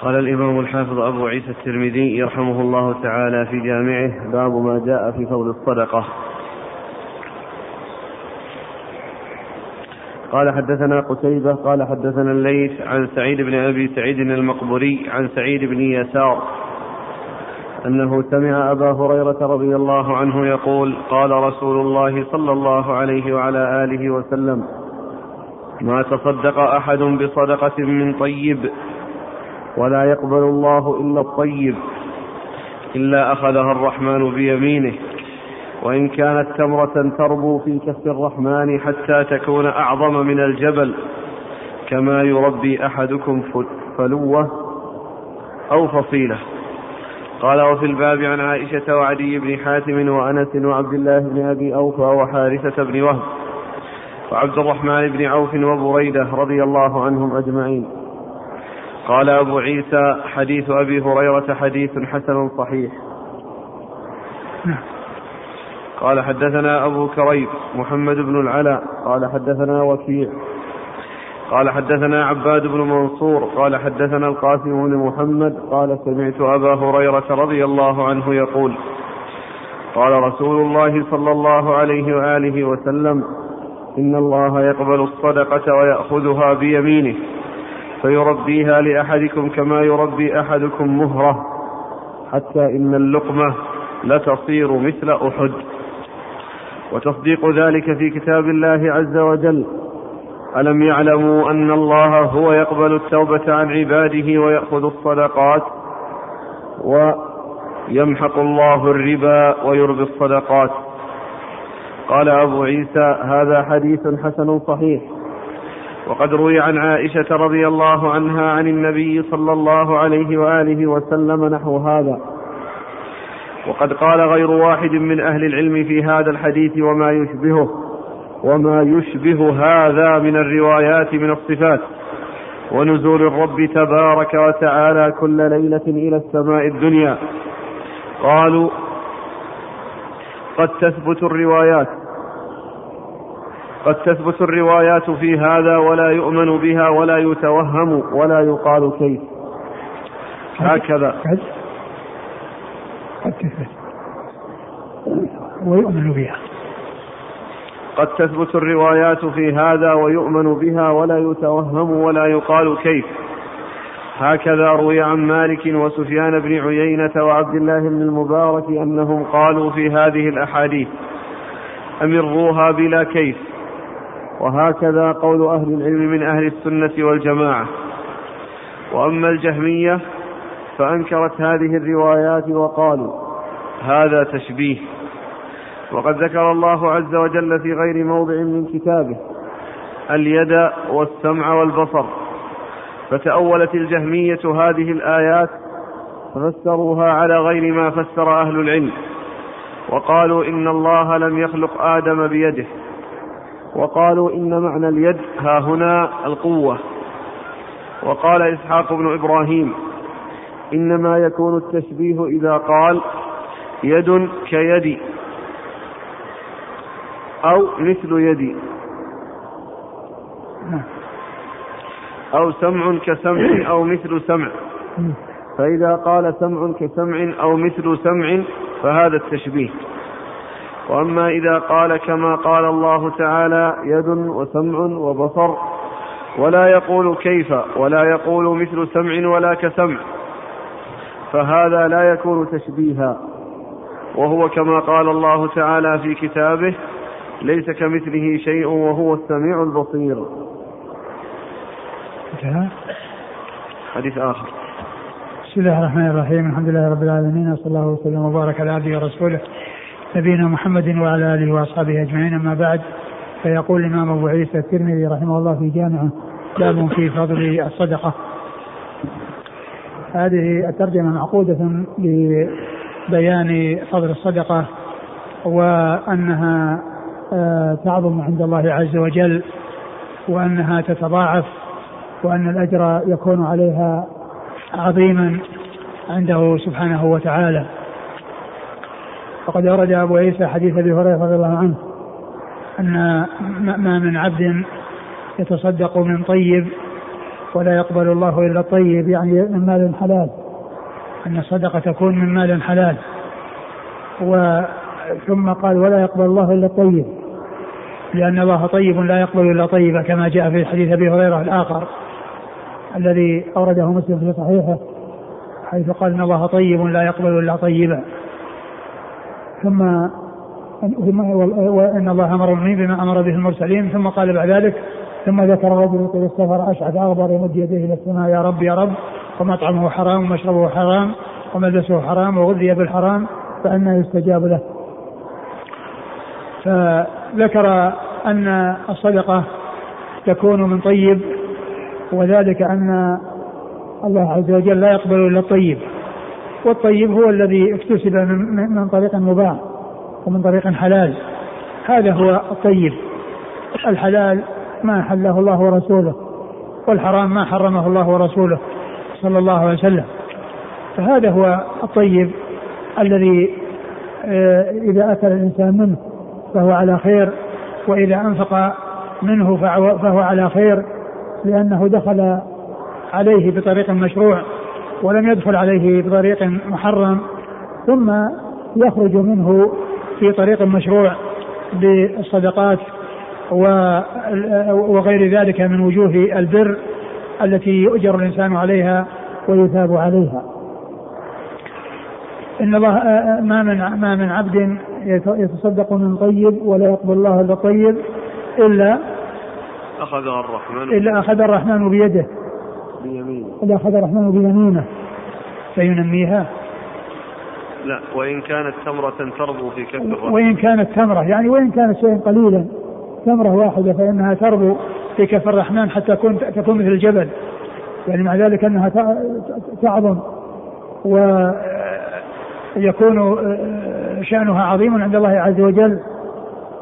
قال الإمام الحافظ أبو عيسى الترمذي رحمه الله تعالى في جامعه باب ما جاء في فضل الصدقة. قال حدثنا قتيبة قال حدثنا الليث عن سعيد بن أبي سعيد المقبري عن سعيد بن يسار أنه سمع أبا هريرة رضي الله عنه يقول قال رسول الله صلى الله عليه وعلى آله وسلم ما تصدق أحد بصدقة من طيب ولا يقبل الله إلا الطيب إلا أخذها الرحمن بيمينه. وإن كانت تمرة تربو في كف الرحمن حتى تكون أعظم من الجبل كما يربي أحدكم فلوة أو فصيلة. قال وفي الباب عن عائشة وعدي بن حاتم وأنس وعبد الله بن أبي أوفى وحارثة بن وهب وعبد الرحمن بن عوف وبريدة رضي الله عنهم أجمعين. قال أبو عيسى حديث أبي هريرة حديث حسن صحيح. قال حدثنا أبو كريب محمد بن العلاء قال حدثنا وكيع. قال حدثنا عباد بن منصور. قال حدثنا القاسم بن محمد. قال سمعت أبا هريرة رضي الله عنه يقول قال رسول الله صلى الله عليه وآله وسلم إن الله يقبل الصدقة ويأخذها بيمينه. فيربيها لأحدكم كما يربي أحدكم مهرة حتى إن اللقمة لتصير مثل أحد. وتصديق ذلك في كتاب الله عز وجل. ألم يعلموا أن الله هو يقبل التوبة عن عباده ويأخذ الصدقات ويمحق الله الربا ويربي الصدقات. قال أبو عيسى هذا حديث حسن صحيح. وقد روي عن عائشة رضي الله عنها عن النبي صلى الله عليه وآله وسلم نحو هذا. وقد قال غير واحد من أهل العلم في هذا الحديث وما يشبهه وما يشبه هذا من الروايات من الصفات. ونزول الرب تبارك وتعالى كل ليلة إلى السماء الدنيا. قالوا قد تثبت الروايات. قد تثبت الروايات في هذا ولا يؤمن بها ولا يتوهم ولا يقال كيف. هكذا. قد تثبت ويؤمن بها. قد تثبت الروايات في هذا ويؤمن بها ولا يتوهم ولا يقال كيف. هكذا روي عن مالك وسفيان بن عيينة وعبد الله بن المبارك أنهم قالوا في هذه الأحاديث أمروها بلا كيف. وهكذا قول أهل العلم من أهل السنة والجماعة. وأما الجهمية فأنكرت هذه الروايات وقالوا هذا تشبيه. وقد ذكر الله عز وجل في غير موضع من كتابه اليد والسمع والبصر. فتأولت الجهمية هذه الآيات ففسروها على غير ما فسر أهل العلم. وقالوا إن الله لم يخلق آدم بيده. وقالوا إن معنى اليد ها هنا القوة. وقال إسحاق بن إبراهيم إنما يكون التشبيه إذا قال يد كيدي أو مثل يدي. أو سمع كسمع أو مثل سمع. فإذا قال سمع كسمع أو مثل سمع فهذا التشبيه. وأما إذا قال كما قال الله تعالى يد وسمع وبصر ولا يقول كيف ولا يقول مثل سمع ولا كسمع فهذا لا يكون تشبيها وهو كما قال الله تعالى في كتابه ليس كمثله شيء وهو السميع البصير. حديث آخر. بسم الله الرحمن الرحيم. الحمد لله رب العالمين وصلى الله وسلم وبارك على عبده ورسوله. نبينا محمد وعلى آله وأصحابه أجمعين. أما بعد فيقول الإمام أبو عيسى الترمذي رحمه الله في جامعه باب في فضل الصدقة. هذه الترجمة معقودة لبيان فضل الصدقة وأنها آه، تعظم عند الله عز وجل وأنها تتضاعف وأن الأجر يكون عليها عظيما عنده سبحانه وتعالى. وقد أورد أبو عيسى حديث أبي هريرة رضي الله عنه أن ما من عبد يتصدق من طيب ولا يقبل الله إلا الطيب يعني من مال حلال. أن الصدقة تكون من مال حلال. و ثم قال ولا يقبل الله إلا الطيب. لأن الله طيب لا يقبل إلا طيبا كما جاء في حديث أبي هريرة الآخر الذي أورده مسلم في صحيحه حيث قال إن الله طيب لا يقبل إلا طيبا. ثم وأن الله أمر المؤمنين بما أمر به المرسلين ثم قال بعد ذلك ثم ذكر رجل يطيل السفر أشعث أغبر يمد يديه إلى السماء يا رب يا رب ومطعمه حرام ومشربه حرام وملبسه حرام وغذي بالحرام فأنا يستجاب له. فذكر أن الصدقة تكون من طيب وذلك أن الله عز وجل لا يقبل إلا الطيب. والطيب هو الذي اكتسب من, طريق مباح ومن طريق حلال. هذا هو الطيب. الحلال ما حله الله ورسوله والحرام ما حرمه الله ورسوله صلى الله عليه وسلم. فهذا هو الطيب الذي آه، إذا أكل الإنسان منه فهو على خير وإذا أنفق منه فهو على خير لأنه دخل عليه بطريق مشروع. ولم يدخل عليه بطريق محرم ثم يخرج منه في طريق مشروع بالصدقات وغير ذلك من وجوه البر التي يؤجر الإنسان عليها ويثاب عليها. إن الله ما من ما من عبد يتصدق من طيب ولا يقبل الله إلا طيب إلا اخذها الرحمن إلا أخذ الرحمن بيده بيمينه. الا أخذ الرحمن بيمينه. فينميها؟ لا وإن كانت تمرة تربو في كف الرحمن وإن كانت تمرة يعني وإن كانت شيئا قليلا. تمرة واحدة فإنها تربو في كف الرحمن حتى تكون تكون مثل الجبل. يعني مع ذلك أنها تعظم. ويكون آه، شأنها عظيم عند الله عز وجل.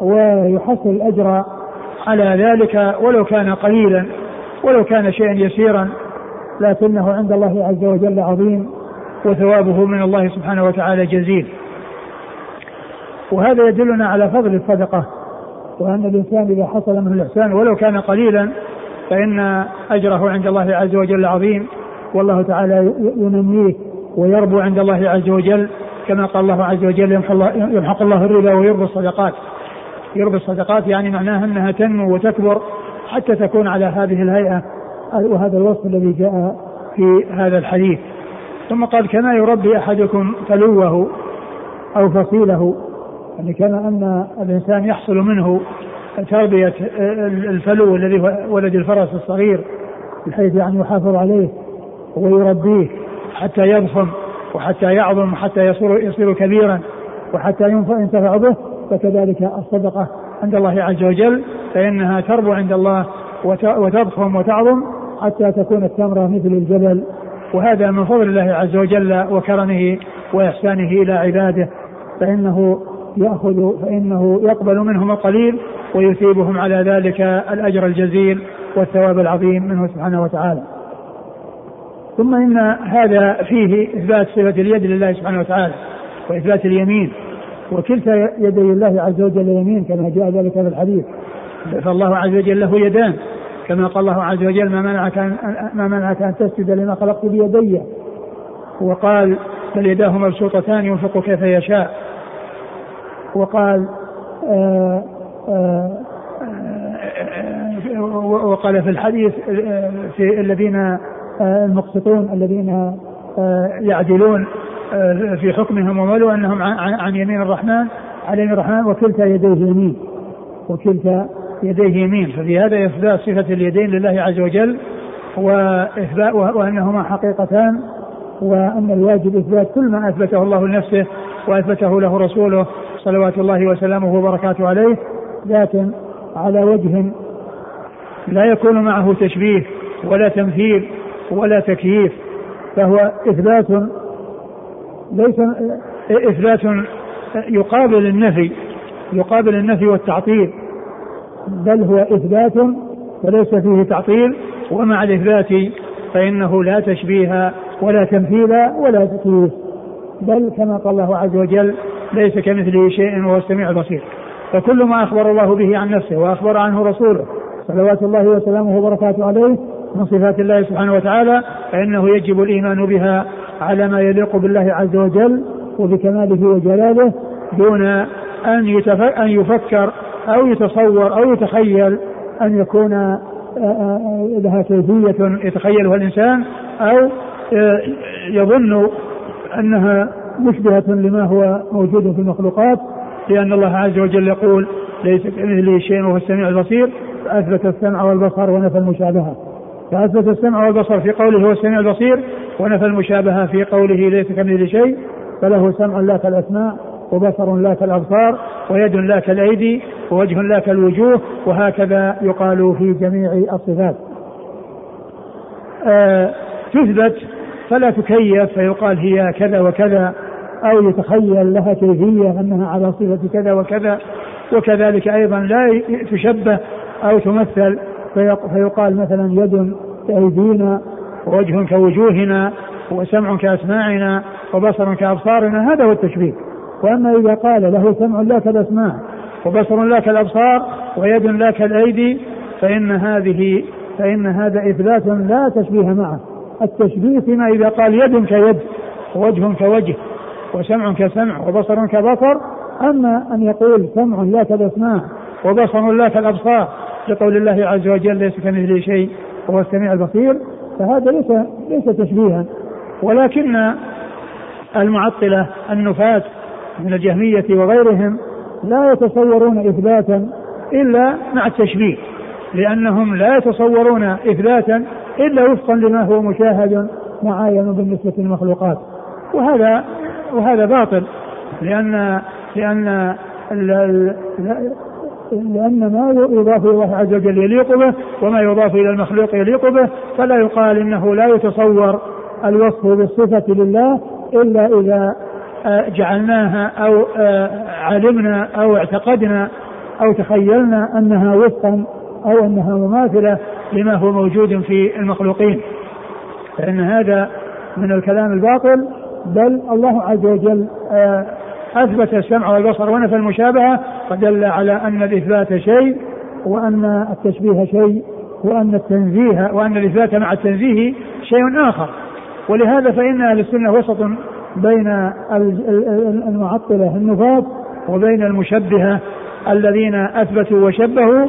ويحصل الأجر على ذلك ولو كان قليلا ولو كان شيئا يسيرا. لكنه عند الله عز وجل عظيم وثوابه من الله سبحانه وتعالى جزيل. وهذا يدلنا على فضل الصدقة وأن الإنسان إذا حصل منه الإحسان ولو كان قليلا فإن أجره عند الله عز وجل عظيم. والله تعالى ينميه ويربو عند الله عز وجل كما قال الله عز وجل يمحق الله, الربا ويربي الصدقات. يربي الصدقات يعني معناها أنها تنمو وتكبر حتى تكون على هذه الهيئة. وهذا الوصف الذي جاء في هذا الحديث. ثم قال كما يربي أحدكم فلوه أو فصيله يعني كما أن الإنسان يحصل منه تربية الفلو الذي هو ولد الفرس الصغير بحيث يعني يحافظ عليه ويربيه حتى يضخم وحتى يعظم وحتى يصير يصير كبيرا وحتى ينتفع به. فكذلك الصدقة عند الله عز وجل فإنها تربو عند الله وتضخم وتعظم حتى تكون التمرة مثل الجبل. وهذا من فضل الله عز وجل وكرمه وإحسانه إلى عباده. فإنه يأخذ فإنه يقبل منهم القليل ويثيبهم على ذلك الأجر الجزيل والثواب العظيم منه سبحانه وتعالى. ثم إن هذا فيه إثبات صفة اليد لله سبحانه وتعالى وإثبات اليمين. وكلتا يدي الله عز وجل يمين كما جاء ذلك في الحديث. فالله عز وجل له يدان. كما قال الله عز وجل ما منعك أن ما منعك أن تسجد لما خلقت بيدي وقال بل يداه مبسوطتان ينفق كيف يشاء وقال آآ آه، آآ آه، آه، وقال في الحديث في الذين المقسطون الذين يعدلون في حكمهم وملوا انهم عن يمين الرحمن عن يمين الرحمن وكلتا يديه يمين وكلتا يديه يمين ففي هذا إثبات صفة اليدين لله عز وجل وإثبات وأنهما حقيقتان وأن الواجب إثبات كل ما أثبته الله لنفسه وأثبته له رسوله صلوات الله وسلامه وبركاته عليه لكن على وجه لا يكون معه تشبيه ولا تمثيل ولا تكييف فهو إثبات ليس إثبات يقابل النفي يقابل النفي والتعطيل. بل هو إثبات وليس فيه تعطيل. ومع الإثبات فإنه لا تشبيه ولا تمثيل ولا تكييف بل كما قال الله عز وجل ليس كمثله شيء وهو السميع البصير. فكل ما أخبر الله به عن نفسه وأخبر عنه رسوله صلوات الله وسلامه وبركاته عليه من صفات الله سبحانه وتعالى فإنه يجب الإيمان بها على ما يليق بالله عز وجل وبكماله وجلاله دون أن أن يفكر أو يتصور أو يتخيل أن يكون آه، آه، لها كيفية يتخيلها الإنسان أو آه، يظن أنها مشبهة لما هو موجود في المخلوقات لأن الله عز وجل يقول ليس كمثله شيء وهو السميع البصير فأثبت السمع والبصر ونفى المشابهة. فأثبت السمع والبصر في قوله هو السميع البصير ونفى المشابهة في قوله ليس كمثله شيء فله سمع لا كالأسماء. وبصر لا كالأبصار ويد لا كالأيدي ووجه لا كالوجوه وهكذا يقال في جميع الصفات. آه تثبت فلا تكيف فيقال هي كذا وكذا أو يتخيل لها كيفية أنها على صفة كذا وكذا وكذلك أيضا لا تشبه أو تمثل فيقال مثلا يد كأيدينا ووجه كوجوهنا وسمع كأسماعنا وبصر كأبصارنا هذا هو التشبيه. وأما إذا قال له سمع لا كالأسماع وبصر لا كالأبصار ويد لا كالأيدي فإن هذه فإن هذا إثبات لا تشبيه معه. التشبيه فيما إذا قال يد كيد ووجه كوجه وسمع كسمع وبصر كبصر أما أن يقول سمع لا كالأسماع وبصر لا كالأبصار لقول الله عز وجل ليس كمثله شيء وهو السميع البصير فهذا ليس ليس تشبيها. ولكن المعطلة النفاة من الجهمية وغيرهم لا يتصورون إثباتا إلا مع التشبيه لأنهم لا يتصورون إثباتا إلا وفقا لما هو مشاهد معاين بالنسبة للمخلوقات. وهذا وهذا باطل لأن لأن لأن ما يضاف إلى الله عز وجل يليق به وما يضاف إلى المخلوق يليق به فلا يقال إنه لا يتصور الوصف بالصفة لله إلا إذا جعلناها أو آه، علمنا أو اعتقدنا أو تخيلنا أنها وفقا أو أنها مماثلة لما هو موجود في المخلوقين. فإن هذا من الكلام الباطل بل الله عز وجل آه، أثبت السمع والبصر ونفى المشابهة فدل على أن الإثبات شيء وأن التشبيه شيء وأن التنزيه وأن الإثبات مع التنزيه شيء آخر. ولهذا فإن أهل السنة وسط بين المعطلة النفاة وبين المشبهة الذين أثبتوا وشبهوا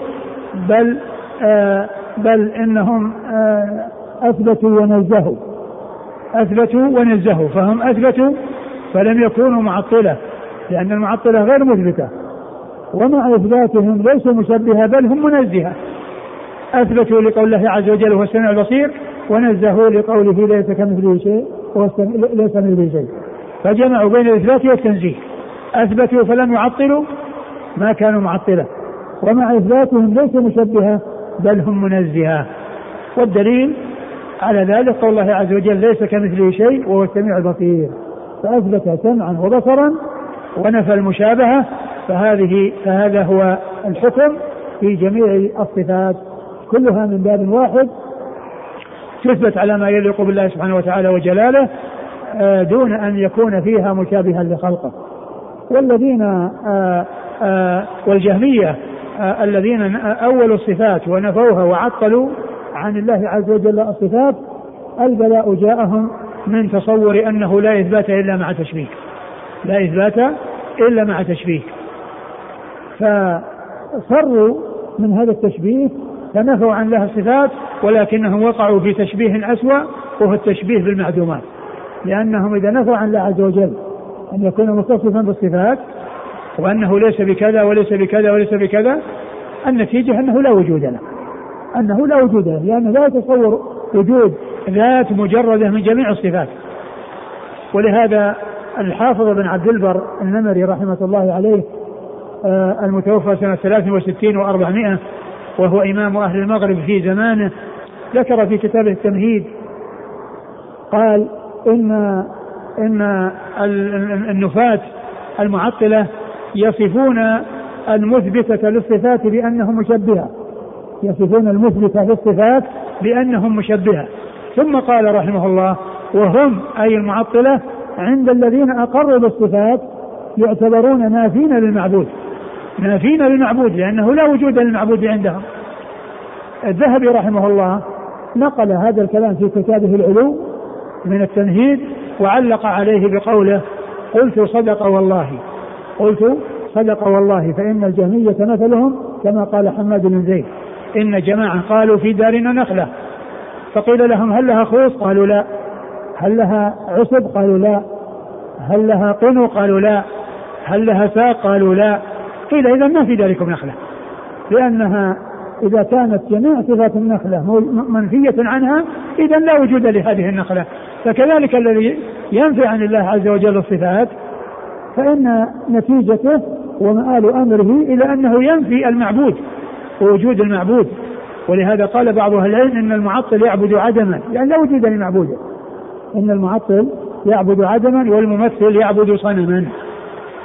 بل آه بل إنهم آه أثبتوا ونزهوا. أثبتوا ونزهوا. فهم أثبتوا فلم يكونوا معطلة لأن المعطلة غير مثبتة. ومع إثباتهم ليسوا مشبهة بل هم منزهة. أثبتوا لقول الله عز وجل هو السميع البصير ونزهوا لقوله ليس كمثله شيء. ليس كمثله شيء. فجمعوا بين الإثبات والتنزيه. أثبتوا فلم يعطلوا ما كانوا معطلة. ومع إثباتهم ليس مشبهة بل هم منزهة. والدليل على ذلك قول الله عز وجل ليس كمثله شيء وهو السميع البصير. فأثبت سمعا وبصرا ونفى المشابهة فهذه فهذا هو الحكم في جميع الصفات. كلها من باب واحد تثبت على ما يليق بالله سبحانه وتعالى وجلاله آه، دون أن يكون فيها مشابها لخلقه. والذين آه، آه، والجهمية الذين أولوا الصفات ونفوها وعطلوا عن الله عز وجل الصفات البلاء جاءهم من تصور أنه لا إثبات إلا مع تشبيه. لا إثبات إلا مع تشبيه. فصروا من هذا التشبيه فنفوا عن الله الصفات ولكنهم وقعوا في تشبيه أسوأ وهو التشبيه بالمعدومات. لأنهم إذا نفوا عن الله عز وجل أن يكون متصفا بالصفات وأنه ليس بكذا وليس بكذا وليس بكذا النتيجة أنه لا وجود له. أنه لا وجود له لأنه لا يتصور وجود ذات مجردة من جميع الصفات. ولهذا الحافظ بن عبد البر النمري رحمة الله عليه آه، المتوفى سنة 63 و400 وهو إمام أهل المغرب في زمانه ذكر في كتابه التمهيد قال إن إن النفاة المعطلة يصفون المثبتة للصفات بأنهم مشبهة. يصفون المثبتة للصفات بأنهم مشبهة. ثم قال رحمه الله وهم أي المعطلة عند الذين أقروا بالصفات يعتبرون نافين للمعبود. نافين للمعبود لأنه لا وجود للمعبود عندهم الذهبي رحمه الله نقل هذا الكلام في كتابه العلو من التمهيد وعلق عليه بقوله قلت صدق والله. قلت صدق والله فإن الجهمية مثلهم كما قال حماد بن زيد. إن جماعة قالوا في دارنا نخلة. فقيل لهم هل لها خوص؟ قالوا لا. هل لها عصب؟ قالوا لا. هل لها قنو؟ قالوا لا. هل لها ساق؟ قالوا لا. قيل إذا ما في ذلكم نخلة. لأنها إذا كانت جميع صفات النخلة منفية عنها إذا لا وجود لهذه النخلة. فكذلك الذي ينفي عن الله عز وجل الصفات فإن نتيجته ومآل أمره إلى أنه ينفي المعبود ووجود المعبود. ولهذا قال بعض أهل العلم أن المعطل يعبد عدما. يعني لا وجود لمعبوده إن المعطل يعبد عدما والممثل يعبد صنما.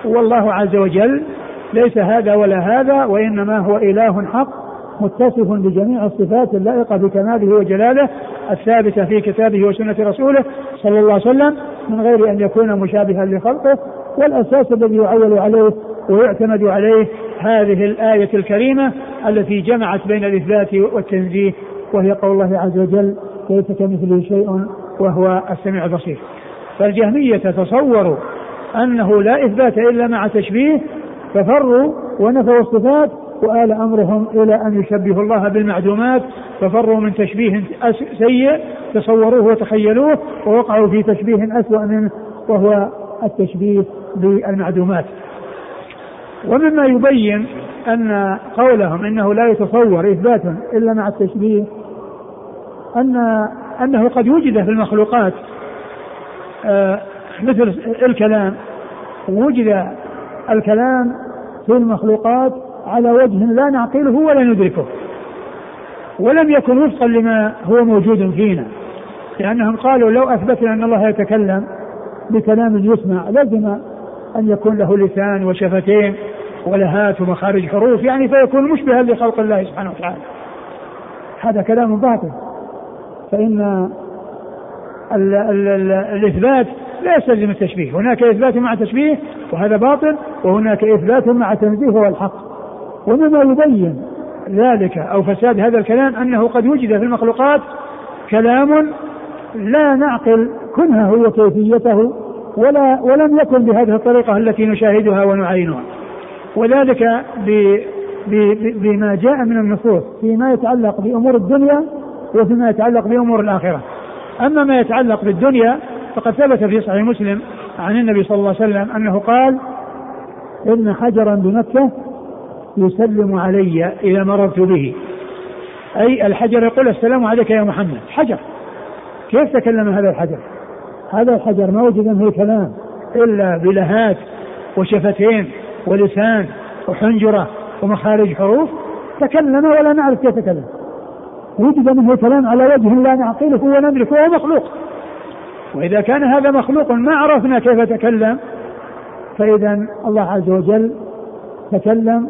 والله عز وجل ليس هذا ولا هذا وإنما هو إله حق متصف بجميع الصفات اللائقة بكماله وجلاله الثابتة في كتابه وسنة رسوله صلى الله عليه وسلم من غير أن يكون مشابها لخلقه والأساس الذي يعول عليه ويعتمد عليه هذه الآية الكريمة التي جمعت بين الإثبات والتنزيه وهي قول الله عز وجل ليس كمثله شيء وهو السميع البصير فالجهمية تصوروا أنه لا إثبات إلا مع تشبيه ففروا ونفوا الصفات وآل أمرهم إلى أن يشبهوا الله بالمعدومات ففروا من تشبيه سيء تصوروه وتخيلوه ووقعوا في تشبيه أسوأ منه وهو التشبيه بالمعدومات. ومما يبين أن قولهم إنه لا يتصور إثبات إلا مع التشبيه أن أنه قد وجد في المخلوقات آه، مثل الكلام وجد الكلام في المخلوقات على وجه لا نعقله ولا ندركه. ولم يكن وفقا لما هو موجود فينا. لأنهم قالوا لو أثبتنا أن الله يتكلم بكلام يسمع لازم أن يكون له لسان وشفتين ولهات ومخارج حروف يعني فيكون مشبها لخلق الله سبحانه وتعالى. هذا كلام باطل. فإن ال ال ال الإثبات لا يستلزم التشبيه. هناك إثبات مع تشبيه وهذا باطل وهناك إثبات مع تنزيه هو الحق. ومما يبين ذلك أو فساد هذا الكلام أنه قد وجد في المخلوقات كلام لا نعقل كنهه وكيفيته ولا ولم يكن بهذه الطريقة التي نشاهدها ونعاينها وذلك ب بما جاء من النصوص فيما يتعلق بأمور الدنيا وفيما يتعلق بأمور الآخرة. أما ما يتعلق بالدنيا فقد ثبت في صحيح مسلم عن النبي صلى الله عليه وسلم أنه قال إن حجرا بمكة يسلم علي إذا مررت به. أي الحجر يقول السلام عليك يا محمد. حجر. كيف تكلم هذا الحجر؟ هذا الحجر ما وجد منه كلام إلا بلهات وشفتين ولسان وحنجرة ومخارج حروف. تكلم ولا نعرف كيف تكلم. وجد منه كلام على وجه لا نعقله وندركه وهو مخلوق. وإذا كان هذا مخلوق ما عرفنا كيف تكلم فإذا الله عز وجل تكلم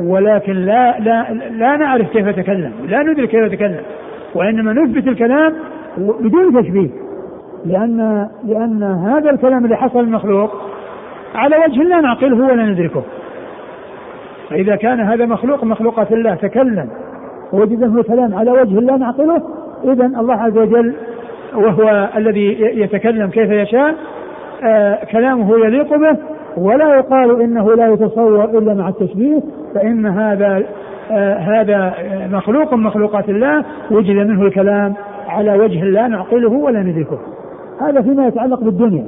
ولكن لا لا لا نعرف كيف تكلم لا ندرك كيف تكلم وإنما نثبت الكلام بدون تشبيه لأن لأن هذا الكلام اللي حصل المخلوق على وجه لا نعقله ولا ندركه. فإذا كان هذا مخلوق مخلوقات الله تكلم منه كلام على وجه لا نعقله. إذا الله عز وجل وهو الذي يتكلم كيف يشاء آه كلامه يليق به ولا يقال إنه لا يتصور إلا مع التشبيه فإن هذا آه هذا مخلوق من مخلوقات الله وجد منه الكلام على وجه لا نعقله ولا ندركه هذا فيما يتعلق بالدنيا.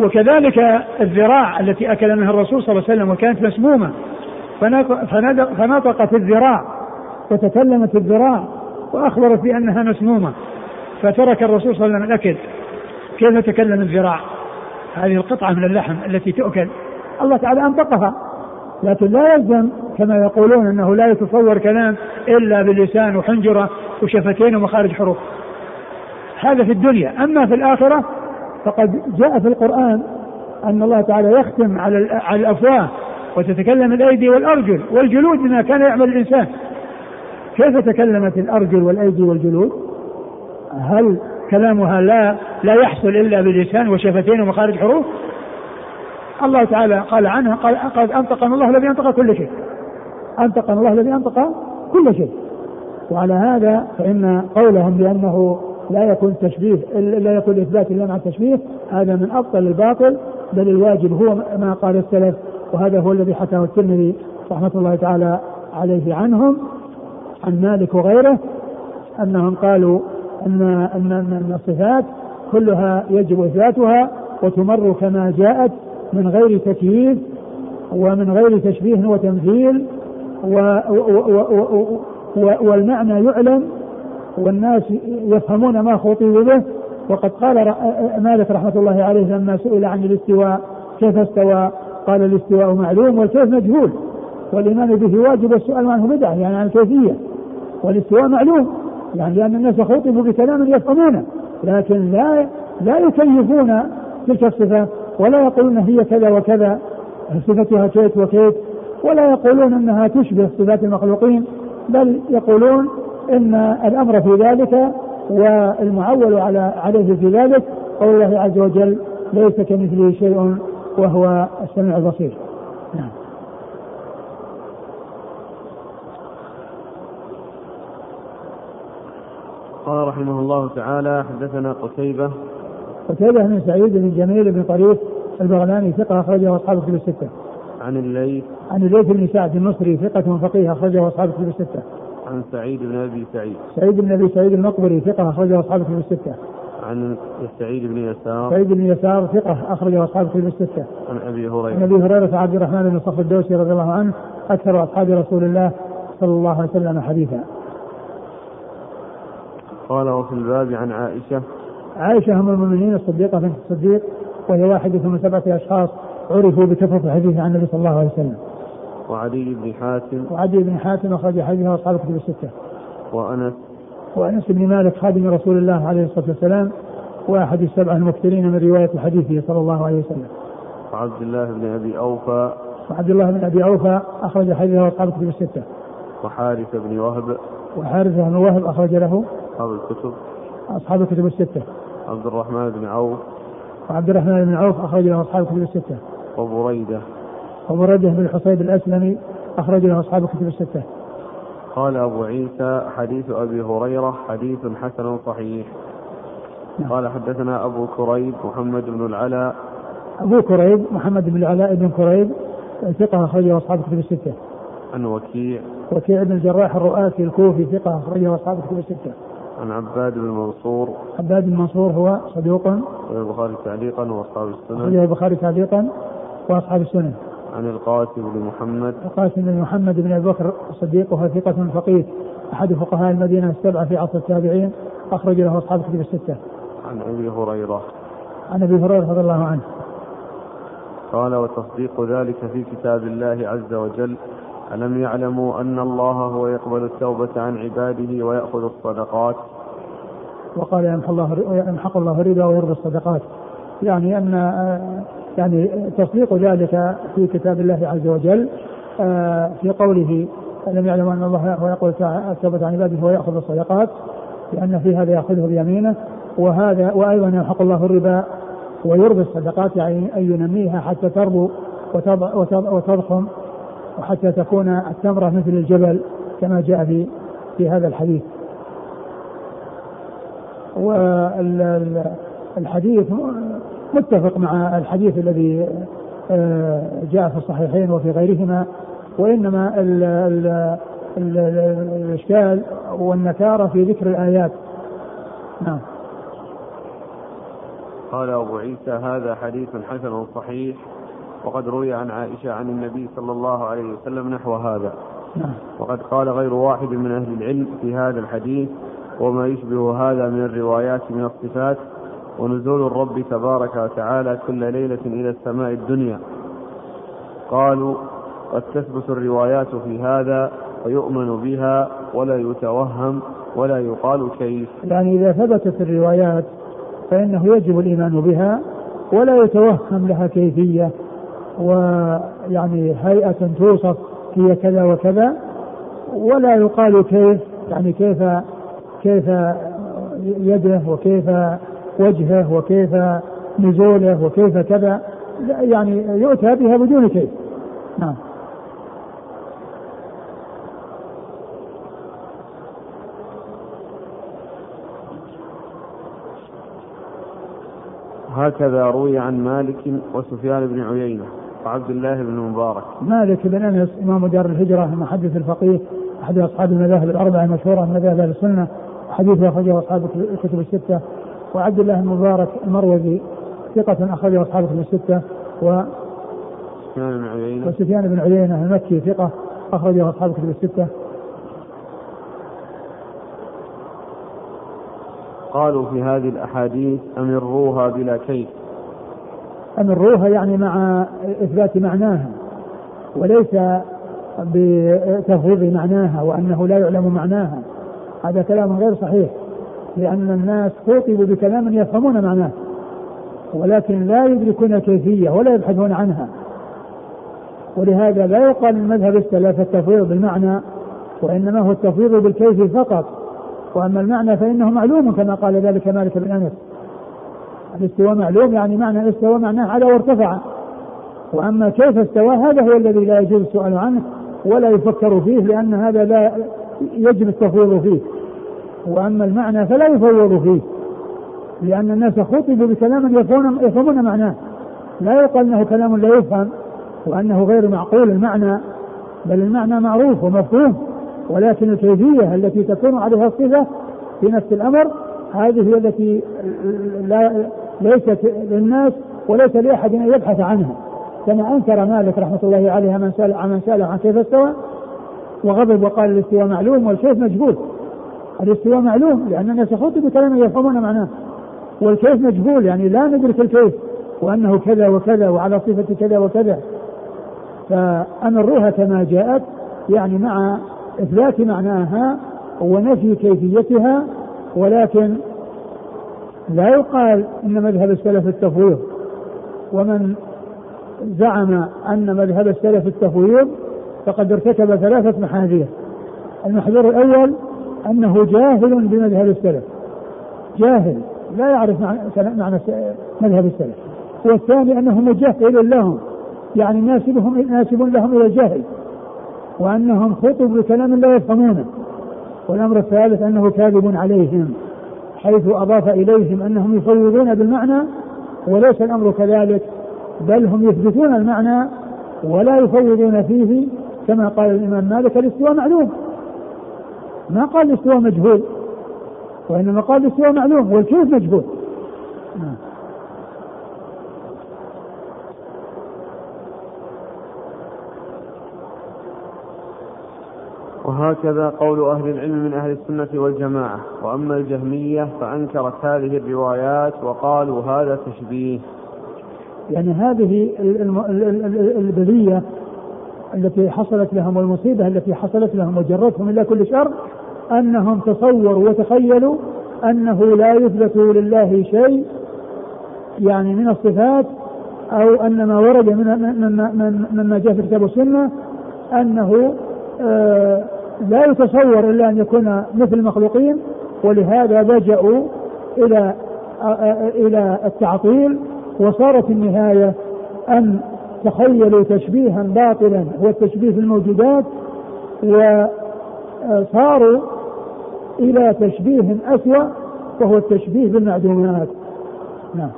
وكذلك الذراع التي أكل منها الرسول صلى الله عليه وسلم وكانت مسمومة. فنطقت الذراع وتكلمت الذراع وأخبرت بأنها مسمومة. فترك الرسول صلى الله عليه وسلم الأكل. كيف تكلم الذراع؟ هذه القطعة من اللحم التي تؤكل. الله تعالى أنطقها. لكن لا يلزم كما يقولون أنه لا يتصور كلام إلا باللسان وحنجرة وشفتين ومخارج حروف. هذا في الدنيا. أما في الآخرة فقد جاء في القرآن أن الله تعالى يختم على على الأفواه وتتكلم الأيدي والأرجل والجلود بما كان يعمل الإنسان. كيف تكلمت الأرجل والأيدي والجلود؟ هل كلامها لا لا يحصل إلا بلسان وشفتين ومخارج حروف؟ الله تعالى قال عنها قال قد أنطقنا الله الذي أنطق كل شيء. أنطقنا الله الذي أنطق كل شيء. وعلى هذا فإن قولهم بأنه لا يكون تشبيه لا يكون إثبات إلا مع التشبيه هذا من أبطل الباطل بل الواجب هو ما قال السلف. وهذا هو الذي حكاه الترمذي رحمة الله تعالى عليه عنهم عن مالك وغيره أنهم قالوا أن أن أن الصفات كلها يجب إثباتها وتمر كما جاءت من غير تكييف ومن غير تشبيه وتمثيل و والمعنى يعلم والناس يفهمون ما خطب به. وقد قال مالك رحمة الله عليه لما سئل عن الاستواء كيف استوى؟ قال الاستواء معلوم والكيف مجهول. والإيمان به واجب والسؤال عنه بدعة يعني عن الكيفية. والاستواء معلوم يعني لأن الناس خطبوا بكلام يفهمونه لكن لا لا يكيفون تلك الصفة ولا يقولون هي كذا وكذا صفتها كيت وكيت ولا يقولون إنها تشبه صفات المخلوقين بل يقولون إن الأمر في ذلك والمعول على عليه في ذلك قول الله عز وجل ليس كمثله شيء وهو السميع البصير. نعم. قال رحمه الله تعالى حدثنا قتيبة قتيبة بن سعيد بن جميل بن طريف البغلاني ثقة أخرجه أصحاب كتب الستة. عن الليث عن الليث بن سعد المصري ثقة فقيه أخرجه أصحاب كتب الستة. عن سعيد بن أبي سعيد سعيد بن أبي سعيد المقبري ثقة أخرجه أصحاب كتب الستة. عن سعيد بن يسار سعيد بن يسار ثقة أخرجه أصحاب كتب الستة. عن أبي هريرة عن أبي هريرة عبد الرحمن بن صخر الدوسي رضي الله عنه أكثر أصحاب رسول الله صلى الله عليه وسلم حديثا. قال وفي الباب عن عائشة عائشة أم المؤمنين الصديقة بنت الصديق وهي واحدة من سبعة أشخاص عرفوا بكثرة الحديث عن النبي صلى الله عليه وسلم. وعدي بن حاتم وعدي بن حاتم أخرج حديثه أصحاب الكتب الستة. وأنس وأنس بن مالك خادم رسول الله عليه الصلاة والسلام وأحد السبعة المكثرين من رواية حديثه صلى الله عليه وسلم. وعبد الله بن أبي أوفى وعبد الله بن أبي أوفى أخرج حديثه أصحاب الكتب الستة. وحارث بن وهب وحارثة بن وهب أخرج له أصحاب الكتب أصحاب الكتب الستة. عبد الرحمن بن عوف وعبد الرحمن بن عوف أخرج له أصحاب الكتب الستة. وبريدة وبرده بن الحصيب الأسلمي أخرج له أصحاب الكتب الستة. قال أبو عيسى حديث أبي هريرة حديث حسن صحيح نعم. قال حدثنا أبو كريب محمد بن العلاء أبو كريب محمد بن العلاء بن كريب ثقة أخرجه أصحاب الكتب الستة. عن وكيع وكيع بن الجراح الرؤاسي الكوفي ثقة أخرجه أصحاب الكتب الستة. عن عباد بن منصور عباد بن منصور هو صدوق والبخاري تعليقا وأصحاب السنن البخاري تعليقا وأصحاب السنن. عن القاسم بن محمد القاسم بن محمد بن أبي بكر الصديق وهو ثقة فقيه أحد فقهاء المدينة السبعة في عصر التابعين أخرج له أصحاب الكتب الستة. عن أبي هريرة عن أبي هريرة رضي الله عنه. قال وتصديق ذلك في كتاب الله عز وجل ألم يعلموا أن الله هو يقبل التوبة عن عباده ويأخذ الصدقات وقال يمحق الله يمحق الله الربا ويربي الصدقات. يعني ان يعني تصديق ذلك في كتاب الله عز وجل آه، في قوله ألم يعلم أن الله يقول التوبة عن عباده ويأخذ الصدقات لأن في هذا يأخذه بيمينه وهذا وأيضا يمحق الله الربا ويربي الصدقات يعني أن ينميها حتى تربو وتضخم وحتى تكون التمرة مثل الجبل كما جاء في في هذا الحديث. والحديث متفق مع الحديث الذي آه، جاء في الصحيحين وفي غيرهما وإنما ال ال ال الإشكال والنكارة في ذكر الآيات. نعم. قال أبو عيسى هذا حديث حسن صحيح وقد روي عن عائشة عن النبي صلى الله عليه وسلم نحو هذا. نعم. وقد قال غير واحد من أهل العلم في هذا الحديث وما يشبه هذا من الروايات من الصفات ونزول الرب تبارك وتعالى كل ليلة إلى السماء الدنيا. قالوا قد تثبت الروايات في هذا ويؤمن بها ولا يتوهم ولا يقال كيف. يعني إذا ثبتت الروايات فإنه يجب الإيمان بها ولا يتوهم لها كيفية ويعني هيئة توصف هي كذا وكذا ولا يقال كيف يعني كيف كيف يده وكيف وجهه وكيف نزوله وكيف كذا يعني يؤتى بها بدون كيف نعم. هكذا روي عن مالك وسفيان بن عيينة وعبد الله بن مبارك. مالك بن أنس إمام دار الهجرة المحدث الفقيه أحد أصحاب المذاهب الأربعة المشهورة من مذاهب السنة حديثه أخرجه أصحاب الكتب الستة. وعبد الله بن مبارك المروزي ثقة أخرجه أصحاب الكتب الستة و سفيان بن عيينة. وسفيان بن عيينة المكي ثقة أخرجه أصحاب الكتب الستة. قالوا في هذه الأحاديث أمروها بلا كيف. أمروها يعني مع إثبات معناها وليس بتفويض معناها وأنه لا يعلم معناها. هذا كلام غير صحيح. لأن الناس خوطبوا بكلام يفهمون معناه ولكن لا يدركون كيفية ولا يبحثون عنها. ولهذا لا يقال من مذهب السلف التفويض بالمعنى وإنما هو التفويض بالكيف فقط. وأما المعنى فإنه معلوم كما قال ذلك مالك بن أنس. الاستواء معلوم يعني معنى الاستواء معناه على وارتفع. وأما كيف استوى هذا هو الذي لا يجوز السؤال عنه ولا يفكر فيه لأن هذا لا يجب التفويض فيه. وأما المعنى فلا يفوض فيه لأن الناس خطبوا بكلام يفهمون, يفهمون معناه. لا يقال أنه كلام لا يفهم وأنه غير معقول المعنى بل المعنى معروف ومفهوم ولكن الكيفية التي تكون عليها الصفة في نفس الأمر هذه هي التي لا ليست للناس وليس لأحد أن يبحث عنها. كما أنكر مالك رحمة الله عليه من سأل عن سأل عن كيف استوى وغضب وقال الاستواء معلوم والكيف مجهول. الاستواء معلوم لأن الناس يخوضوا بكلام يفهمون معناه. والكيف مجهول يعني لا ندرك الكيف وأنه كذا وكذا وعلى صفة كذا وكذا. فأمروها كما جاءت يعني مع إثبات معناها ونفي كيفيتها ولكن لا يقال إن مذهب السلف التفويض. ومن زعم أن مذهب السلف التفويض فقد ارتكب ثلاثة محاذير. المحذور الأول أنه جاهل بمذهب السلف. جاهل. لا يعرف معنى مذهب السلف. والثاني أنه مجهل لهم. يعني ناسبهم ناسب لهم إلى الجهل. وأنهم خطب بكلام لا يفهمونه. والأمر الثالث أنه كاذب عليهم. حيث أضاف إليهم أنهم يفوضون بالمعنى وليس الأمر كذلك. بل هم يثبتون المعنى ولا يفوضون فيه كما قال الإمام مالك الإستواء معلوم. ما قال الاستواء مجهول وإنما قال الاستواء معلوم والكيف مجهول. وهكذا قول أهل العلم من أهل السنة والجماعة وأما الجهمية فأنكرت هذه الروايات وقالوا هذا تشبيه يعني هذه البلية التي حصلت لهم والمصيبة التي حصلت لهم وجرتهم إلى كل شر أنهم تصوروا وتخيلوا أنه لا يثبت لله شيء يعني من الصفات أو أن ما ورد من مما جاء في كتاب السنة أنه آه لا يتصور إلا أن يكون مثل المخلوقين ولهذا لجأوا إلى آه، آه، إلى التعطيل وصارت النهاية أن تخيلوا تشبيها باطلا هو التشبيه في الموجودات وصاروا إلى تشبيه أسوأ وهو التشبيه بالمعدومات. نعم.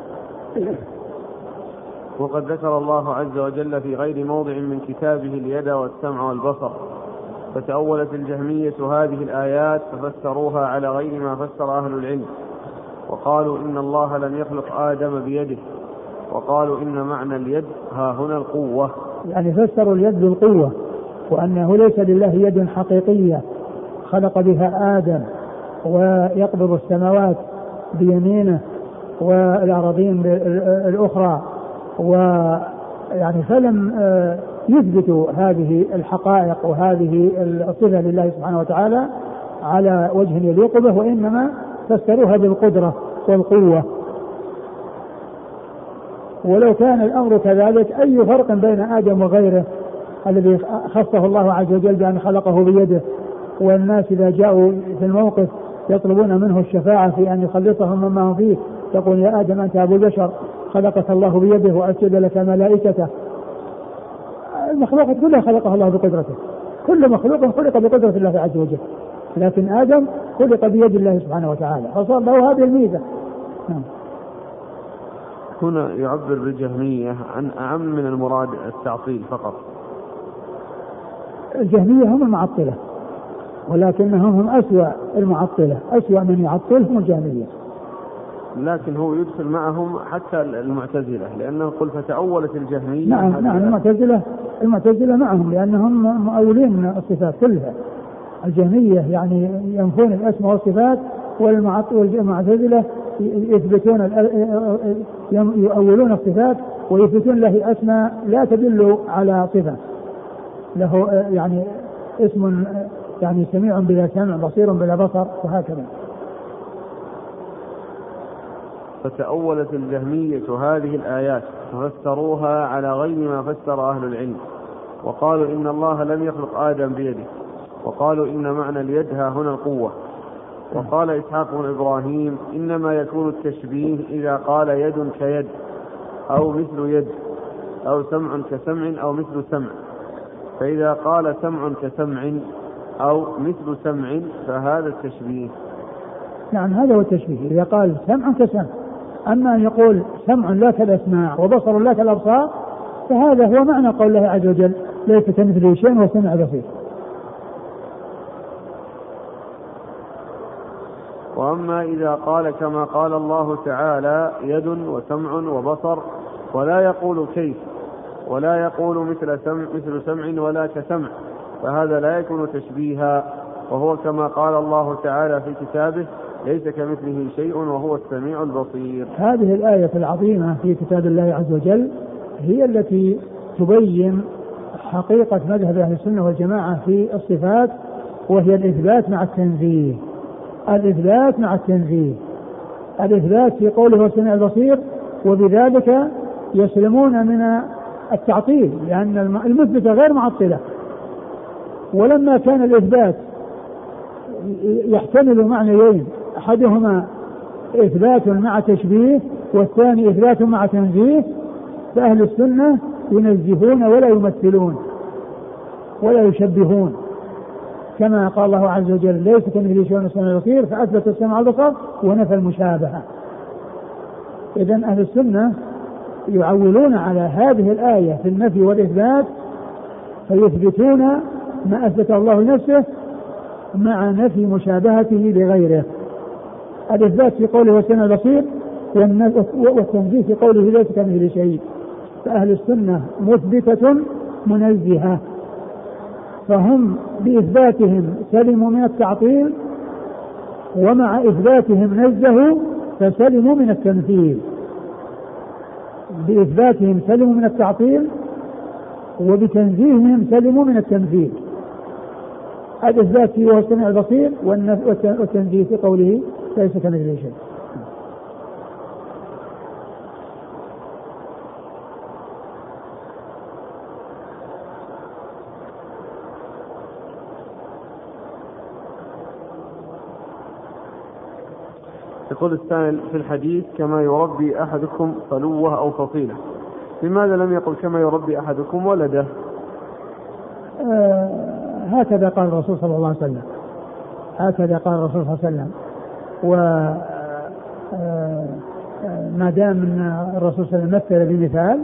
وقد ذكر الله عز وجل في غير موضع من كتابه اليد والسمع والبصر فتأولت الجهمية هذه الآيات ففسروها على غير ما فسر أهل العلم. وقالوا إن الله لم يخلق آدم بيده. وقالوا إن معنى اليد ها هنا القوة. يعني فسروا اليد بالقوة وأنه ليس لله يد حقيقية. خلق بها آدم ويقبض السماوات بيمينه والأراضين الأخرى ويعني فلم آه، يثبتوا هذه الحقائق وهذه الصفة لله سبحانه وتعالى على وجه يليق به وإنما فسروها بالقدرة والقوة. ولو كان الأمر كذلك أي فرق بين آدم وغيره الذي خصه الله عز وجل بأن خلقه بيده؟ والناس إذا جاءوا في الموقف يطلبون منه الشفاعة في أن يخلصهم مما هم فيه. يقول يا آدم أنت أبو البشر خلقك الله بيده واسجد لك ملائكته. المخلوقات كلها خلقها الله بقدرته. كل مخلوق خلق بقدرة الله عز وجل. لكن آدم خلق بيد الله سبحانه وتعالى. فصار له هذه الميزة. نعم. هنا يعبر بالجهمية عن أعم من المراد التعطيل فقط. الجهمية هم المعطلة. ولكنهم هم أسوأ المعطلة أسوأ من يعطل هم الجهمية لكن هو يدخل معهم حتى المعتزلة لأنه قل فتأولت الجهمية. نعم نعم المعتزلة المعتزلة معهم لأنهم مؤولين الصفات كلها. الجهمية يعني ينفون الأسماء والصفات والمعتزلة يثبتون يؤولون الصفات ويثبتون له أسماء لا تدل على صفة. له يعني اسم يعني سميع بلا سمع بصير بلا بصر وهكذا. فتأولت الجهمية هذه الآيات ففسروها على غير ما فسر أهل العلم. وقالوا إن الله لم يخلق آدم بيده. وقالوا إن معنى اليد ها هنا القوة. وقال إسحاق بن إبراهيم إنما يكون التشبيه إذا قال يد كيد أو مثل يد أو سمع كسمع أو مثل سمع. فإذا قال سمع كسمع أو مثل سمع فهذا التشبيه نعم هذا هو التشبيه. إذا قال سمع كسمع. أما أن يقول سمع لا كالأسماع وبصر لا كالأبصار فهذا هو معنى قول الله عز وجل ليس كمثله شيء وهو سمع بصير. وأما إذا قال كما قال الله تعالى يد وسمع وبصر ولا يقول كيف ولا يقول مثل سمع مثل سمع ولا كسمع. فهذا لا يكون تشبيها وهو كما قال الله تعالى في كتابه ليس كمثله شيء وهو السميع البصير. هذه الآية العظيمة في كتاب الله عز وجل هي التي تبين حقيقة مذهب أهل السنة والجماعة في الصفات وهي الإثبات مع التنزيه. الإثبات مع التنزيه. الإثبات في قوله والسميع البصير وبذلك يسلمون من التعطيل لأن المثبتة غير معطلة. ولما كان الإثبات يحتمل معنيين أحدهما إثبات مع تشبيه والثاني إثبات مع تنزيه فأهل السنة ينزهون ولا يمثلون ولا يشبهون. كما قال الله عز وجل ليس كمثله شيء السمع البصير فأثبت السمع البصر ونفى المشابهة. إذا أهل السنة يعولون على هذه الآية في النفي والإثبات فيثبتون ما أثبته الله لنفسه مع نفي مشابهته لغيره. الإثبات في قوله والسمع البصير والتنزيه في قوله ليس كمثله شيء. فأهل السنة مثبتة منزهة. فهم بإثباتهم سلموا من التعطيل ومع إثباتهم نزهوا فسلموا من التمثيل بإثباتهم سلموا من التعطيل وبتنزيههم سلموا من التمثيل الإثبات فيه هو السميع البصير والتنزيه في قوله ليس كمثله شيء. يقول السائل في الحديث كما يربي أحدكم فلوه أو فصيلة. لماذا لم يقل كما يربي أحدكم ولده؟ آه هكذا قال الرسول صلى الله عليه وسلم. هكذا قال الرسول صلى الله عليه وسلم. و آه، ما دام أن الرسول صلى الله عليه وسلم مثل بمثال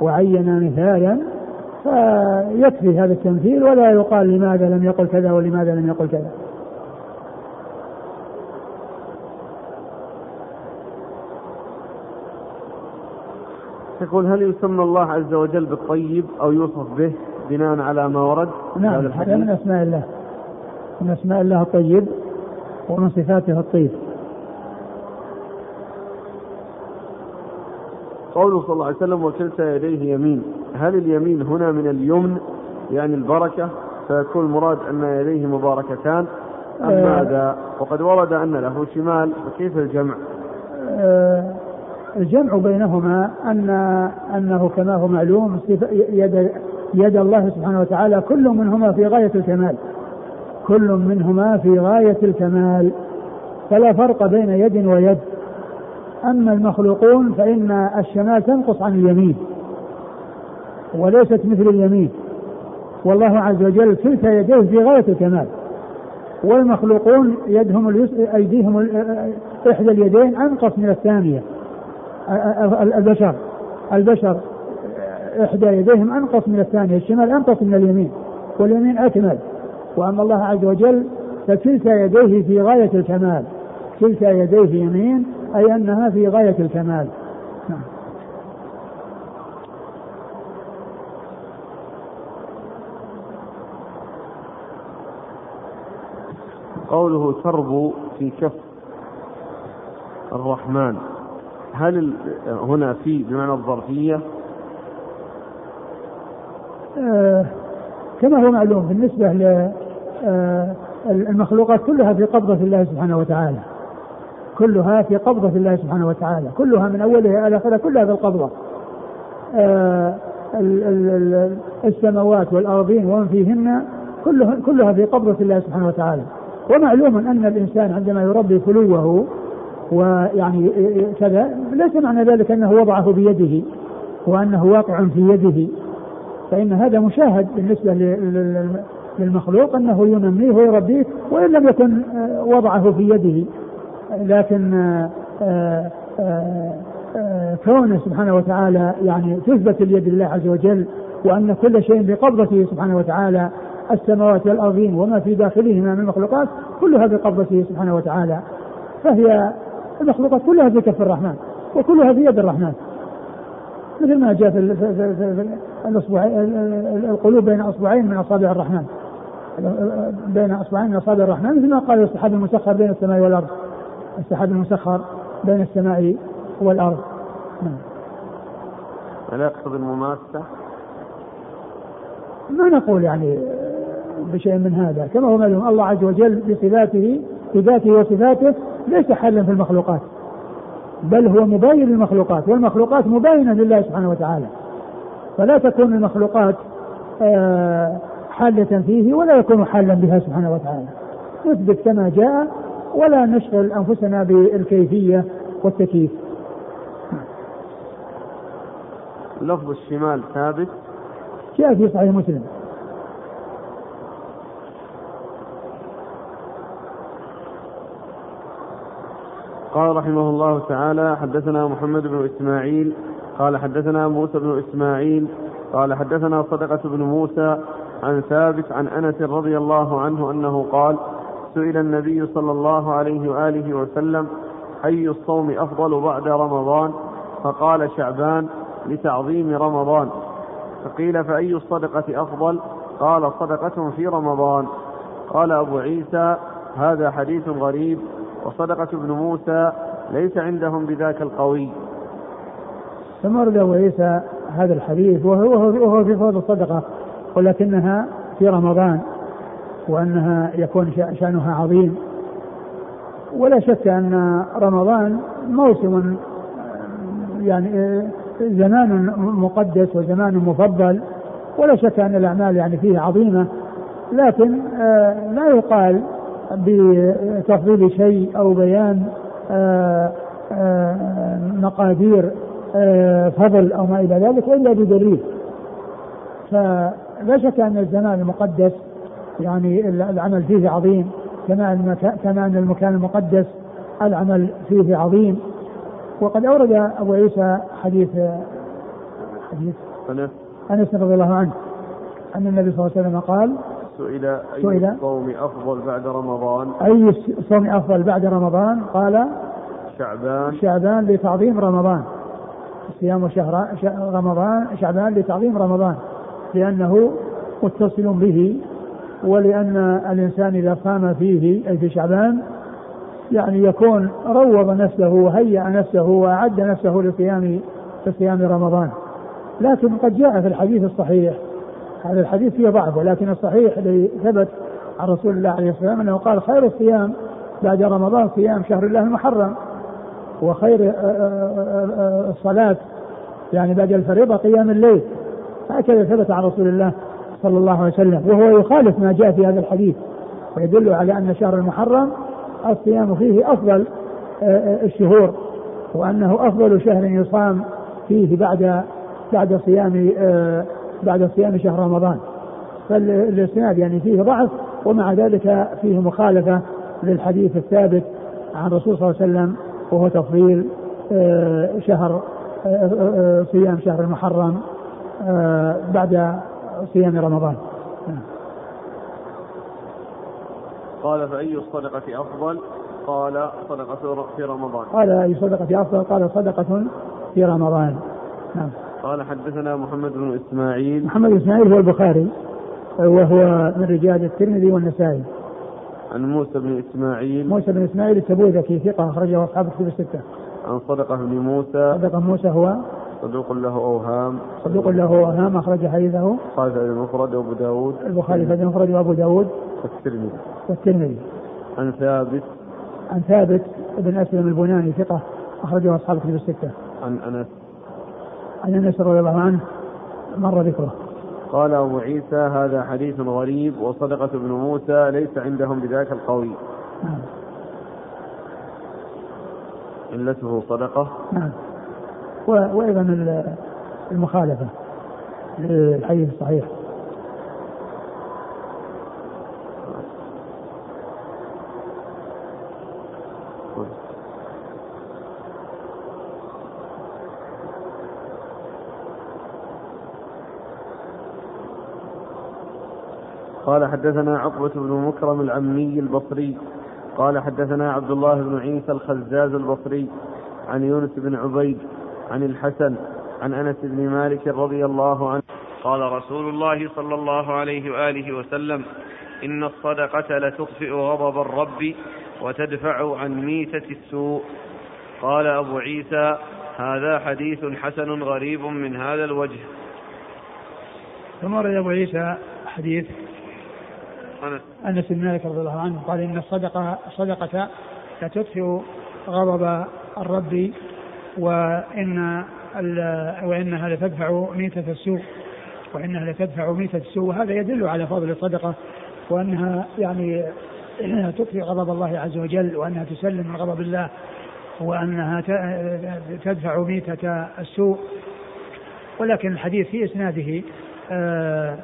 وعين مثالا فيكفي هذا التمثيل ولا يقال لماذا لم يقل كذا ولماذا لم يقل كذا. يقول هل يسمى الله عز وجل بالطيب أو يوصف به؟ بناء على ما ورد نعم هذا من أسماء الله. من أسماء الله الطيب ومن صفاته الطيب. قوله صلى الله عليه وسلم وكلتا يديه يمين. هل اليمين هنا من اليمن يعني البركة؟ فيكون المراد أن يديه مباركتان أم آه. ماذا؟ وقد ورد أن له شمال فكيف الجمع؟ آه الجمع بينهما أن أنه كما هو معلوم يد يد الله سبحانه وتعالى كل منهما في غاية الكمال. كل منهما في غاية الكمال. فلا فرق بين يد ويد. أما المخلوقون فإن الشمال تنقص عن اليمين. وليست مثل اليمين. والله عز وجل كلتا يديه في غاية الكمال. والمخلوقون يدهم أيديهم إحدى اليدين أنقص من الثانية. البشر. البشر. إحدى يديهم أنقص من الثانية الشمال أنقص من اليمين واليمين أكمل. وأما الله عز وجل فكلتا يديه في غاية الكمال كلتا يديه يمين أي أنها في غاية الكمال. نعم. قوله تربو في كف الرحمن. هل هنا في بمعنى الظرفية كما هو معلوم بالنسبة للمخلوقات آه كلها في قبضة الله سبحانه وتعالى. كلها في قبضة الله سبحانه وتعالى. كلها من أولها إلى آخرها كلها في القبضة. آه السماوات والأرضين ومن فيهن كلها في قبضة الله سبحانه وتعالى. ومعلوم أن الإنسان عندما يربي فلوه ويعني كذا ليس معنى ذلك أنه وضعه بيده وأنه واقع في يده. فإن هذا مشاهد بالنسبة للمخلوق أنه ينميه ويربيه وإن لم يكن وضعه في يده. لكن آه، آه، آه، كونه سبحانه وتعالى يعني تثبت اليد الله عز وجل وأن كل شيء بقبضته سبحانه وتعالى السماوات والأرضين وما في داخلهما من المخلوقات كلها بقبضته سبحانه وتعالى. فهي المخلوقات كلها في كف الرحمن وكلها في يد الرحمن. مثل ما جاء في, في, في, في الاصبع القلوب بين أصبعين من أصابع الرحمن. بين أصبعين من أصابع الرحمن مثل ما قال السحاب المسخر بين السماء والأرض. السحاب المسخر بين السماء والأرض. نعم. ألا يقصد المماسة؟ ما نقول يعني بشيء من هذا. كما هو معلوم الله عز وجل بصفاته بذاته وصفاته ليس حلا في المخلوقات بل هو مباين للمخلوقات والمخلوقات مباينة لله سبحانه وتعالى. فلا تكون المخلوقات آه، حالة فيه ولا يكون حالا بها سبحانه وتعالى. نثبت كما جاء ولا نشغل أنفسنا بالكيفية والتكييف. لفظ الشمال ثابت. جاء في صحيح مسلم. قال رحمه الله تعالى حدثنا محمد بن إسماعيل قال حدثنا موسى بن إسماعيل قال حدثنا صدقة بن موسى عن ثابت عن أنس رضي الله عنه أنه قال سئل النبي صلى الله عليه وآله وسلم اي الصوم أفضل بعد رمضان؟ فقال شعبان لتعظيم رمضان. فقيل فأي الصدقة أفضل؟ قال صدقة في رمضان. قال أبو عيسى هذا حديث غريب وصدقة ابن موسى ليس عندهم بذاك القوي. ثم ورد أبو عيسى هذا الحديث وهو, وهو في فضل الصدقة ولكنها في رمضان وأنها يكون شأنها عظيم. ولا شك أن رمضان موسم يعني زمان مقدس وزمان مفضل ولا شك أن الأعمال يعني فيه عظيمة لكن آه، لا يقال بتفضيل شيء أو بيان آه، آه، مقادير. فضل أو ما إلى ذلك إلا بدليل. فلا شك أن الزمان المقدس يعني العمل فيه عظيم كما أن كما أن المكان المقدس العمل فيه عظيم. وقد أورد أبو عيسى حديث حديث أنس. رضي الله عنه أن النبي صلى الله عليه وسلم قال سئل أي سئل الصوم أفضل بعد رمضان؟ أي الصوم أفضل بعد رمضان؟ قال شعبان. شعبان لتعظيم رمضان. صيام شهر رمضان شعبان لتعظيم رمضان لأنه متصل به ولأن الإنسان إذا صام فيه أي في شعبان يعني يكون روض نفسه وهيأ نفسه وأعد نفسه لصيام لصيام رمضان. لكن قد جاء في الحديث الصحيح هذا الحديث فيه ضعف ولكن الصحيح الذي ثبت عن رسول الله عليه الصلاة والسلام أنه قال خير الصيام بعد رمضان صيام شهر الله المحرم. وخير آه، آه، آه، الصلاة. يعني بعد الفريضة قيام الليل. هكذا ثبت عن رسول الله صلى الله عليه وسلم. وهو يخالف ما جاء في هذا الحديث. ويدل على أن شهر المحرم الصيام فيه أفضل الشهور. وأنه أفضل شهر يصام فيه بعد بعد صيام بعد صيام شهر رمضان. فالاسناد يعني فيه ضعف ومع ذلك فيه مخالفة للحديث الثابت عن الرسول صلى الله عليه وسلم وهو تفضيل آه، شهر آه، صيام شهر المحرم بعد صيام رمضان. قال فأي الصدقة أفضل؟ قال صدقة في رمضان قال أي صدقة أفضل؟ قال صدقة في رمضان نعم قال حدثنا محمد بن إسماعيل محمد بن إسماعيل هو البخاري وهو من رجال الترمذي والنسائي عن موسى بن إسماعيل. موسى بن إسماعيل التبوذكي ثقة أخرجه أصحاب الكتب الستة. عن صدقة بن موسى. صدقة موسى هو صدوق له أوهام. صدوق له أوهام أخرج حديثه. البخاري في المفرد وأبو داود. البخاري في المفرد وأبو داود. والترمذي. والترمذي. عن ثابت. عن ثابت بن أسلم البناني ثقة أخرجه أصحاب الكتب الستة. عن أنس. عن أنس رضي الله عنه مر ذكره. قال أبو عيسى هذا حديث غريب وصدقة ابن موسى ليس عندهم بذاك القوي نعم. علته صدقة. نعم. وأيضا المخالفة للحديث الصحيح. قال حدثنا عقبة بن مكرم العمي البصري. قال حدثنا عبد الله بن عيسى الخزاز البصري عن يونس بن عبيد عن الحسن عن أنس بن مالك رضي الله عنه. قال رسول الله صلى الله عليه وآله وسلم إن الصدقة لتطفئ غضب الرب وتدفع عن ميتة السوء. قال أبو عيسى هذا حديث حسن غريب من هذا الوجه. ثم أبو عيسى حديث أنس أنس بن مالك رضي الله عنه قال إن الصدقة الصدقة لتطفئ غضب الرب وإن وإنها لتدفع ميتة السوء وإنها لتدفع ميتة السوء. وهذا يدل على فضل الصدقة وأنها يعني إنها تطفئ غضب الله عز وجل وأنها تسلم من غضب الله وأنها تدفع ميتة السوء. ولكن الحديث في إسناده آه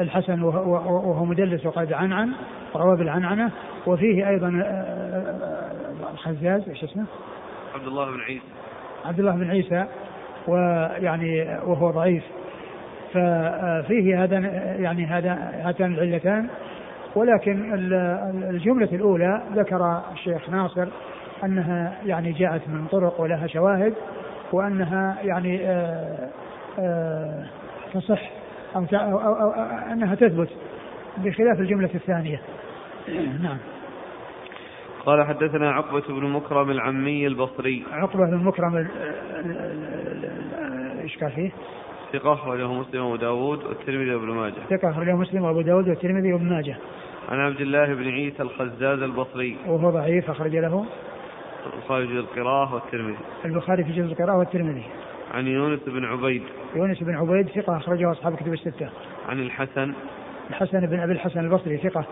الحسن وهو مدلس وقد عنعن روى بالعنعنة وفيه أيضا آه، آه، الخزاز إيش اسمه؟ عبد الله بن عيسى. عبد الله بن عيسى ويعني وهو ضعيف. ففيه هذا يعني هذا هاتان العلتان. ولكن الجملة الأولى ذكر الشيخ ناصر أنها يعني جاءت من طرق ولها شواهد وأنها يعني تصح أو, أو, أو, أو أنها تثبت بخلاف الجملة الثانية نعم قال حدثنا عقبة بن مكرم العمي البصري عقبة بن مكرم إيش قال فيه؟ ثقة أخرجه مسلم وأبو داود والترمذي وابن ماجه. ثقة أخرجه مسلم وأبو داود والترمذي وابن ماجه. عن عبد الله بن عيسى الخزاز البصري. وهو ضعيف أخرج له. البخاري في القراءة والترمذي. البخاري في جزء القراءة والترمذي. عن يونس بن عبيد. يونس بن عبيد ثقة أخرجه أصحاب كتب الستة. عن الحسن. الحسن بن أبي الحسن البصري ثقة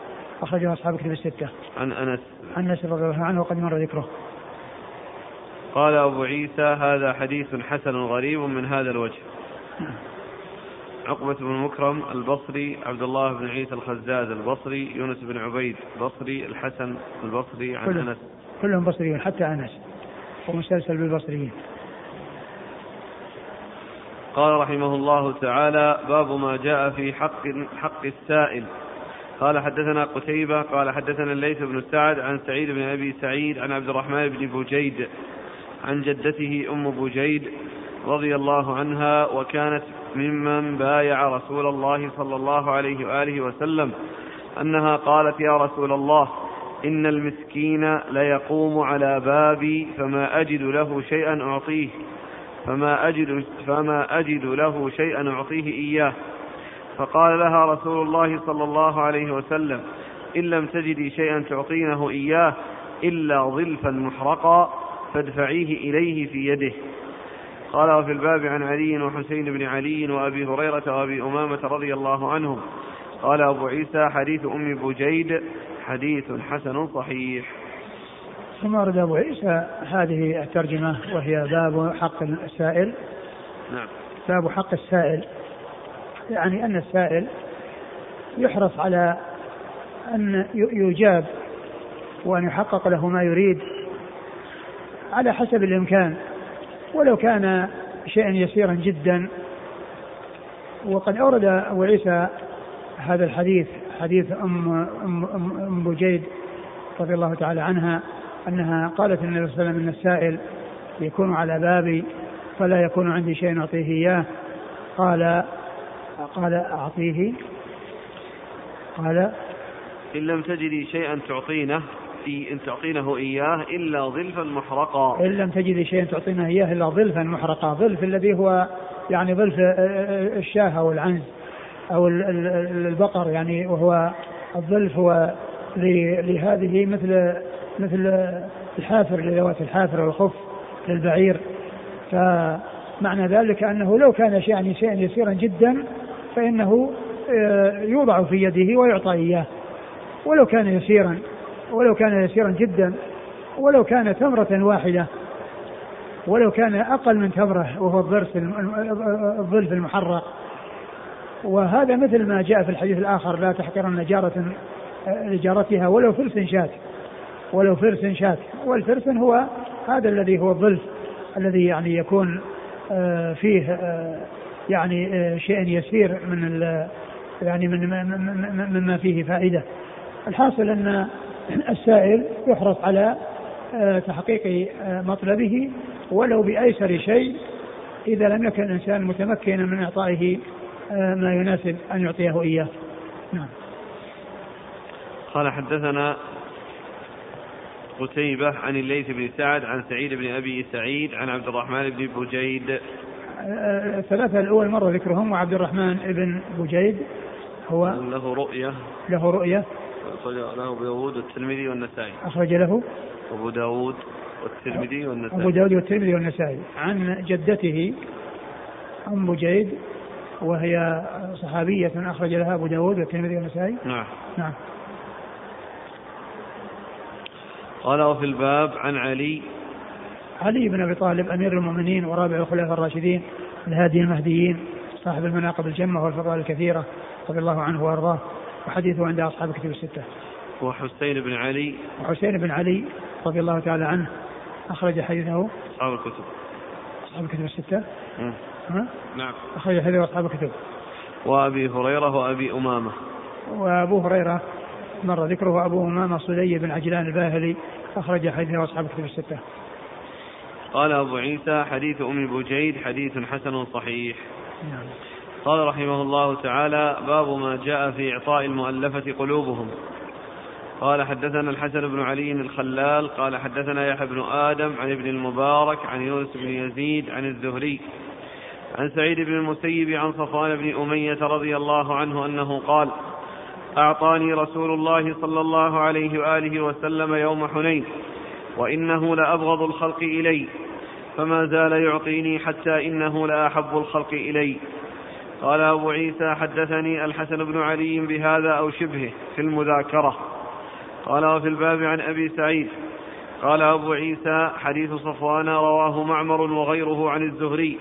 أخرجه أصحاب كتب الستة. عن أنس. عن أنس رضي الله عنه وقد مر ذكره. قال أبو عيسى هذا حديث حسن غريب من هذا الوجه. عقبة بن مكرم البصري عبد الله بن عيسى الخزاز البصري يونس بن عبيد البصري الحسن البصري عن كلهم أنس. كلهم بصريون حتى أنس. ومسلسل بالبصريين. قال رحمه الله تعالى باب ما جاء في حق حق السائل. قال حدثنا قتيبة قال حدثنا الليث بن سعد عن سعيد بن أبي سعيد عن عبد الرحمن بن بجيد عن جدته أم بجيد رضي الله عنها وكانت ممن بايع رسول الله صلى الله عليه وآله وسلم أنها قالت يا رسول الله إن المسكين ليقوم على بابي فما أجد له شيئا أعطيه. فما أجد, فما أجد له شيئا أعطيه إياه. فقال لها رسول الله صلى الله عليه وسلم إن لم تجدي شيئا تعطينه إياه إلا ظلفا محرقا فادفعيه إليه في يده. قال وفي الباب عن علي وحسين بن علي وأبي هريرة وأبي أمامة رضي الله عنهم. قال أبو عيسى حديث أم بجيد حديث حسن صحيح. ثم ورد أبو عيسى هذه الترجمة وهي باب حق السائل. نعم. باب حق السائل. يعني أن السائل يحرص على أن يجاب وأن يحقق له ما يريد على حسب الإمكان. ولو كان شيئا يسيرا جدا. وقد أورد أبو عيسى هذا الحديث حديث أم, أم, أم, أم بجيد رضي الله تعالى عنها. أنها قالت النبي صلى الله عليه وسلم أن السائل يكون على بابي فلا يكون عندي شيء أعطيه إياه. قال قال أعطيه. قال إن لم تجدي شيئا تعطينه إن تعطينه إياه إلا ظلفا محرقا. إن لم تجدي شيئا تعطينه إياه إلا ظلفا محرقا. ظلف الذي هو يعني ظلف الشاة أو العنز أو البقر يعني وهو الظلف هو لهذه مثل مثل الحافر لذوات الحافر والخف للبعير. فمعنى ذلك أنه لو كان شيئا شيئا يسيرا جدا فإنه آه، يوضع في يده ويعطى إياه. ولو كان يسيرا ولو كان يسيرا جدا ولو كان تمرة واحدة ولو كان أقل من تمرة وهو الضرس الظلف المحرق وهذا مثل ما جاء في الحديث الآخر لا تحقرن جارة لجارتها ولو فرس شات ولو فرس شات والفرس هو هذا الذي هو الظلف الذي يعني يكون آه، فيه آه، يعني آه، شيء يسير من يعني من مما فيه فائدة الحاصل أن السائل يحرص على تحقيق مطلبه ولو بأيسر شيء إذا لم يكن الإنسان متمكنا من إعطائه ما يناسب أن يعطيه إياه. نعم. قال حدثنا قتيبة عن الليث بن سعد عن سعيد بن أبي سعيد عن عبد الرحمن بن بجيد. الثلاثة الأول مرة ذكرهم وعبد الرحمن بن بجيد هو له رؤية. له رؤية. أخرج له أبو داود والترمذي والنسائي. أخرج له أبو داود والترمذي والنسائي. أبو داود والترمذي والنسائي. عن جدته أم بجيد وهي صحابية أخرج لها أبو داود والترمذي والنسائي. نعم. نعم. قال وفي الباب عن علي علي بن أبي طالب أمير المؤمنين ورابع الخلفاء الراشدين الهادي المهديين صاحب المناقب الجمة والفضائل الكثيرة رضي الله عنه وأرضاه وحديثه عند أصحاب الكتب الستة. وحسين بن علي وحسين بن علي رضي الله تعالى عنه أخرج حديثه أصحاب الكتب أصحاب الكتب الستة؟ ها؟ نعم أخرج حديثه أصحاب الكتب. وأبي هريرة وأبي أمامة. وأبو هريرة مر ذكره أبو أمامة صدي بن عجلان الباهلي أخرج حديثه أصحاب كتب الستة. قال أبو عيسى حديث أم بجيد حديث حسن صحيح. نعم. قال رحمه الله تعالى باب ما جاء في إعطاء المؤلفة قلوبهم. قال حدثنا الحسن بن علي الخلال قال حدثنا يحيى بن آدم عن ابن المبارك عن يونس بن يزيد عن الزهري عن سعيد بن المسيب عن صفوان بن أمية رضي الله عنه أنه قال أعطاني رسول الله صلى الله عليه وآله وسلم يوم حنين وإنه لأبغض الخلق إلي فما زال يعطيني حتى إنه لأحب الخلق إلي. قال أبو عيسى حدثني الحسن بن علي بهذا أو شبهه في المذاكرة. قال وفي الباب عن أبي سعيد. قال أبو عيسى حديث صفوان رواه معمر وغيره عن الزهري.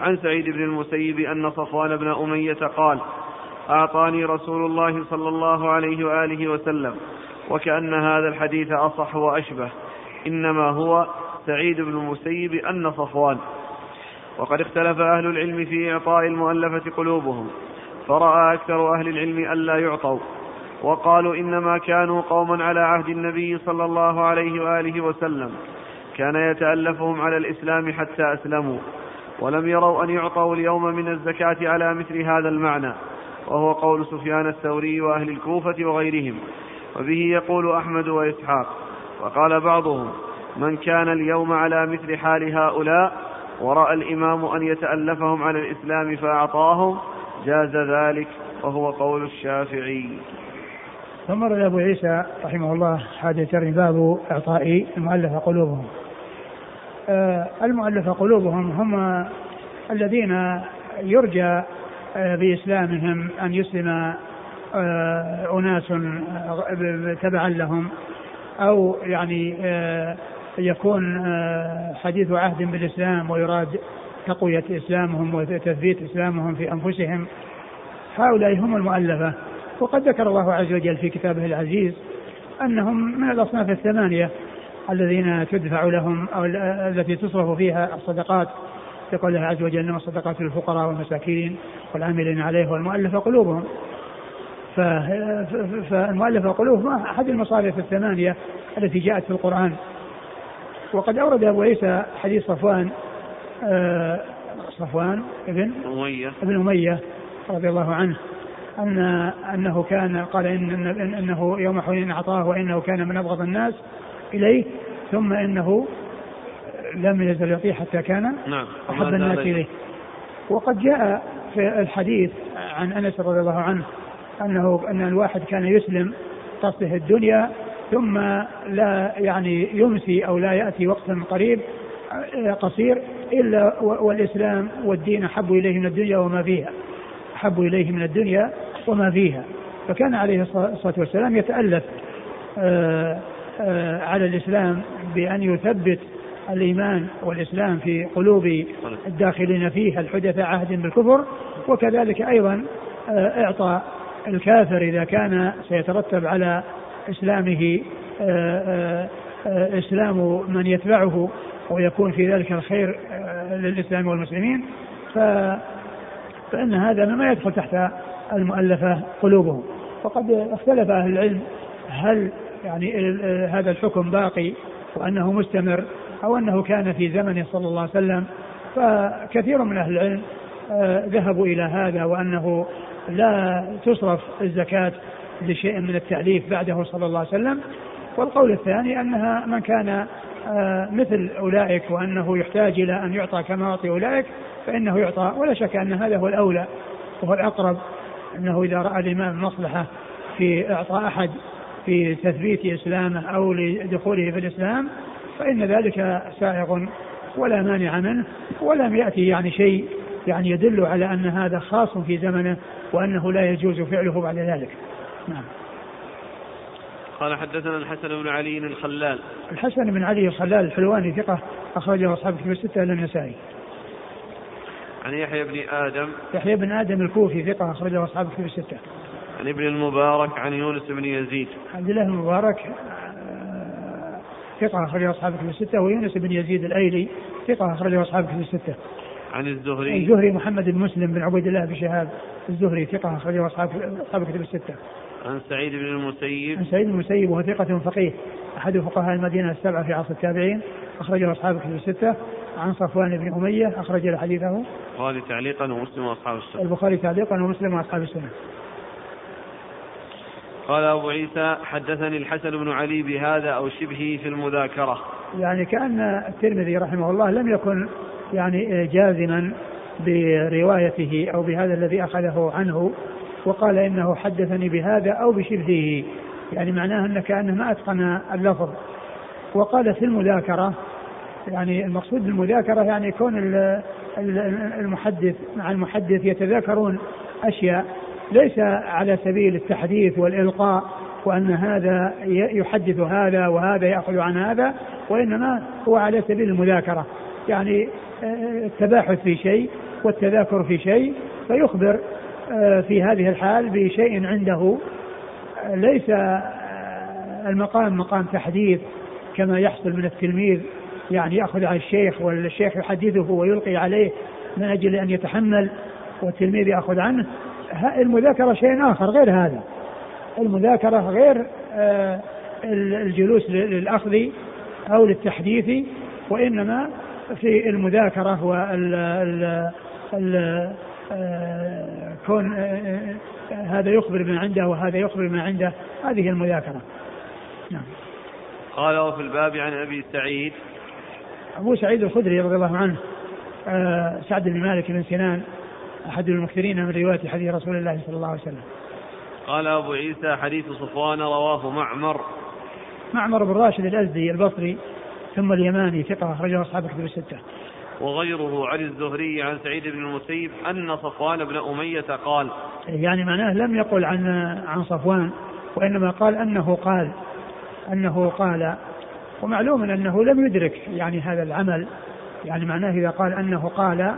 عن سعيد بن المسيب أن صفوان بن أمية قال أعطاني رسول الله صلى الله عليه وآله وسلم وكأن هذا الحديث أصح وأشبه إنما هو سعيد بن المسيب أن صفوان. وقد اختلف أهل العلم في إعطاء المؤلفة قلوبهم فرأى أكثر أهل العلم ألا يعطوا وقالوا إنما كانوا قوما على عهد النبي صلى الله عليه وآله وسلم كان يتألفهم على الإسلام حتى أسلموا ولم يروا أن يعطوا اليوم من الزكاة على مثل هذا المعنى. وهو قول سفيان الثوري وأهل الكوفة وغيرهم. وبه يقول أحمد وإسحاق. وقال بعضهم من كان اليوم على مثل حال هؤلاء ورأى الإمام أن يتألفهم على الإسلام فأعطاهم جاز ذلك وهو قول الشافعي. ثم رد أبو عيسى رحمه الله حادث باب إعطاء المؤلفة قلوبهم. آه المؤلفة قلوبهم هم الذين يرجى بإسلامهم أن يسلم آه، أناس آه، تبعا لهم أو يعني يكون حديث عهد بالإسلام ويراد تقوية إسلامهم وتثبيت إسلامهم في أنفسهم. هؤلاء هم المؤلفة. وقد ذكر الله عز وجل في كتابه العزيز أنهم من الأصناف الثمانية الذين تدفع لهم أو التي تصرف فيها الصدقات. يقول الله عز وجل إنما الصدقات للفقراء والمساكين والعاملين عليه والمؤلف قلوبهم. فالمؤلف قلوبهم أحد المصارف الثمانية التي جاءت في القرآن. وقد أورد أبو عيسى حديث صفوان آه، صفوان ابن أمية ابن أمية رضي الله عنه أن أنه كان قال إن أنه يوم حنين أعطاه وإنه كان من أبغض الناس إليه ثم إنه لم يزل يعطيه حتى كان نعم. أحب الناس إليه. وقد جاء في الحديث عن أنس رضي الله عنه أنه أن الواحد كان يسلم تصله الدنيا ثم لا يعني يمسي أو لا يأتي وقت قريب قصير إلا والإسلام والدين أحب إليه من الدنيا وما فيها. أحب إليه من الدنيا وما فيها. فكان عليه الصلاة والسلام يتألف آه، آه، على الإسلام بأن يثبت الإيمان والإسلام في قلوب الداخلين فيه الحدث عهد بالكفر؟ وكذلك أيضا آه، إعطى الكافر إذا كان سيترتب على إسلامه إسلام من يتبعه ويكون في ذلك الخير آه، للإسلام والمسلمين ف فإن هذا مما يدخل تحت المؤلفة قلوبهم. وقد اختلف أهل العلم هل يعني هذا الحكم باقي وأنه مستمر أو أنه كان في زمنه صلى الله عليه وسلم فكثير من أهل العلم آه، ذهبوا إلى هذا وأنه لا تصرف الزكاة لشيء من التأليف بعده صلى الله عليه وسلم. والقول الثاني أنها من كان آه، مثل أولئك وأنه يحتاج إلى أن يعطى كما أعطي أولئك فإنه يعطى. ولا شك أن هذا هو الأولى وهو الأقرب أنه إذا رأى الإمام مصلحة في إعطاء أحد في تثبيت إسلامه أو لدخوله في الإسلام فإن ذلك سائغ ولا مانع منه ولم يأتي يعني شيء يعني يدل على أن هذا خاص في زمنه وأنه لا يجوز فعله بعد ذلك نعم قال حدثنا الحسن بن علي الخلال الحسن بن علي الخلال الحلواني ثقة أخرجه أصحاب كتب الستة إلى النسائي. عن يحيى بن آدم يحيى بن آدم الكوفي ثقة أخرجه أصحاب كتب الستة. عن ابن المبارك عن يونس بن يزيد. عبد الله المبارك ثقة أخرجه أصحاب كتب الستة ويونس بن يزيد الأيلي ثقة أخرجه أصحاب كتب الستة. عن الزهري. الزهري محمد بن مسلم بن عبيد الله بن شهاب الزهري ثقة أخرجه أصحاب أصحاب كتب الستة. عن سعيد بن المسيب. عن سعيد بن المسيب وهو ثقة فقيه أحد فقهاء المدينة السبعة في عصر التابعين أخرجه أصحاب الكتب الستة. عن صفوان بن أمية أخرج له حديثه. البخاري تعليقا ومسلم وأصحاب السنة. البخاري تعليقا ومسلم وأصحاب السنة. قال أبو عيسى حدثني الحسن بن علي بهذا أو شبهه في المذاكرة. يعني كأن الترمذي رحمه الله لم يكن يعني جازما بروايته أو بهذا الذي أخذه عنه وقال إنه حدثني بهذا أو بشبهه. يعني معناه أن كأنه ما أتقن اللفظ. وقال في المذاكرة يعني المقصود بالمذاكرة يعني يكون المحدث مع المحدث يتذاكرون أشياء ليس على سبيل التحديث والإلقاء وأن هذا يحدث هذا وهذا يأخذ عن هذا وإنما هو على سبيل المذاكرة. يعني آه، التباحث في شيء والتذاكر في شيء فيخبر آه، في هذه الحال بشيء عنده. ليس آه، المقام مقام تحديث كما يحصل من التلميذ يعني يأخذ عن الشيخ والشيخ يحدثه ويلقي عليه من أجل أن يتحمل والتلميذ يأخذ عنه. المذاكرة شيء آخر غير هذا. المذاكرة غير الجلوس للأخذ أو للتحديث وإنما في المذاكرة وال كون آه، آه، هذا يخبر ما عنده وهذا يخبر ما عنده. هذه المذاكرة. نعم. قال وفي الباب عن أبي سعيد. أبو سعيد الخدري رضي الله عنه آه، سعد بن مالك بن سنان أحد المكثرين من رواية حديث رسول الله صلى الله عليه وسلم. قال أبو عيسى حديث صفوان رواه معمر. معمر بن راشد الأزدي البصري ثم اليماني ثقة أخرجه أصحاب كتب الستة. وغيره عن الزهري عن سعيد بن المسيب أن صفوان بن أمية قال يعني معناه لم يقل عن عن صفوان وإنما قال أنه قال أنه قال. ومعلوم أنه لم يدرك يعني هذا العمل. يعني معناه إذا قال أنه قال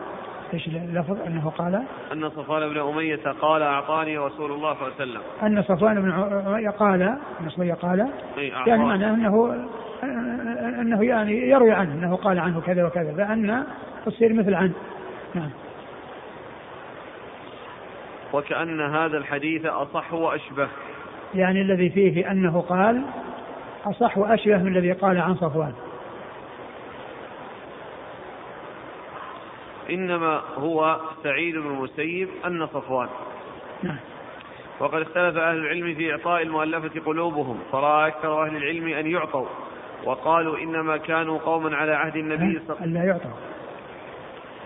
إيش اللفظ أنه قال؟ أن صفوان بن أمية قال أعطاني رسول الله صلى الله عليه وسلم. أن صفوان بن أمية قال أن قال يعني معناه أنه أنه يعني يروي عنه أنه قال عنه كذا وكذا فأن تصير مثل عنه. نعم. وكأن هذا الحديث أصح وأشبه. يعني الذي فيه أنه قال أصح وأشبه من الذي قال عن صفوان. إنما هو سعيد بن المسيب أن صفوان. نعم. وقد اختلف أهل العلم في إعطاء المؤلفة قلوبهم فرأى أكثر أهل العلم أن يعطوا وقالوا إنما كانوا قوما على عهد النبي صلى الله عليه وسلم. ألا يعطوا.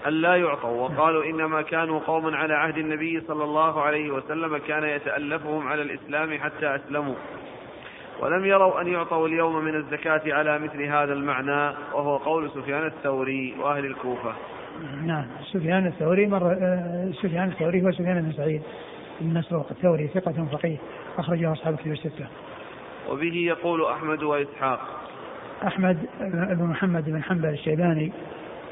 ألا يعطوا وقالوا إنما كانوا قوما على عهد النبي صلى الله عليه وسلم كان يتألفهم على الإسلام حتى أسلموا. ولم يروا أن يعطوا اليوم من الزكاة على مثل هذا المعنى وهو قول سفيان الثوري وأهل الكوفة. نعم سفيان الثوري مر آه، سفيان الثوري هو سفيان بن سعيد بن مسروق الثوري ثقة فقيه أخرجه أصحاب الكتب الستة. وبه يقول أحمد وإسحاق. أحمد بن محمد بن حنبل الشيباني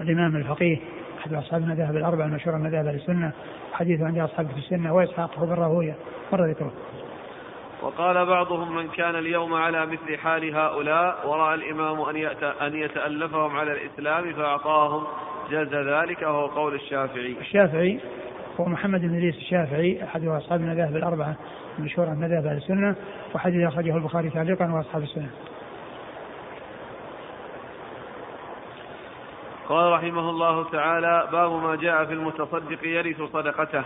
الإمام الفقيه أحد أصحاب المذاهب الأربعة المشهورة من مذاهب السنة حديثه عند أصحاب في السنة وإسحاق هو بن راهوية مر ذكره. وقال بعضهم من كان اليوم على مثل حال هؤلاء ورأى الإمام أن أن يتألفهم على الإسلام فأعطاهم جاز ذلك وهو قول الشافعي. الشافعي هو محمد بن إدريس الشافعي أحد اصحاب المذاهب الأربعة المشهوره من مذاهب أهل السنة وحديث أخرجه البخاري تعليقا وأصحاب السنة. قال رحمه الله تعالى باب ما جاء في المتصدق يرث صدقته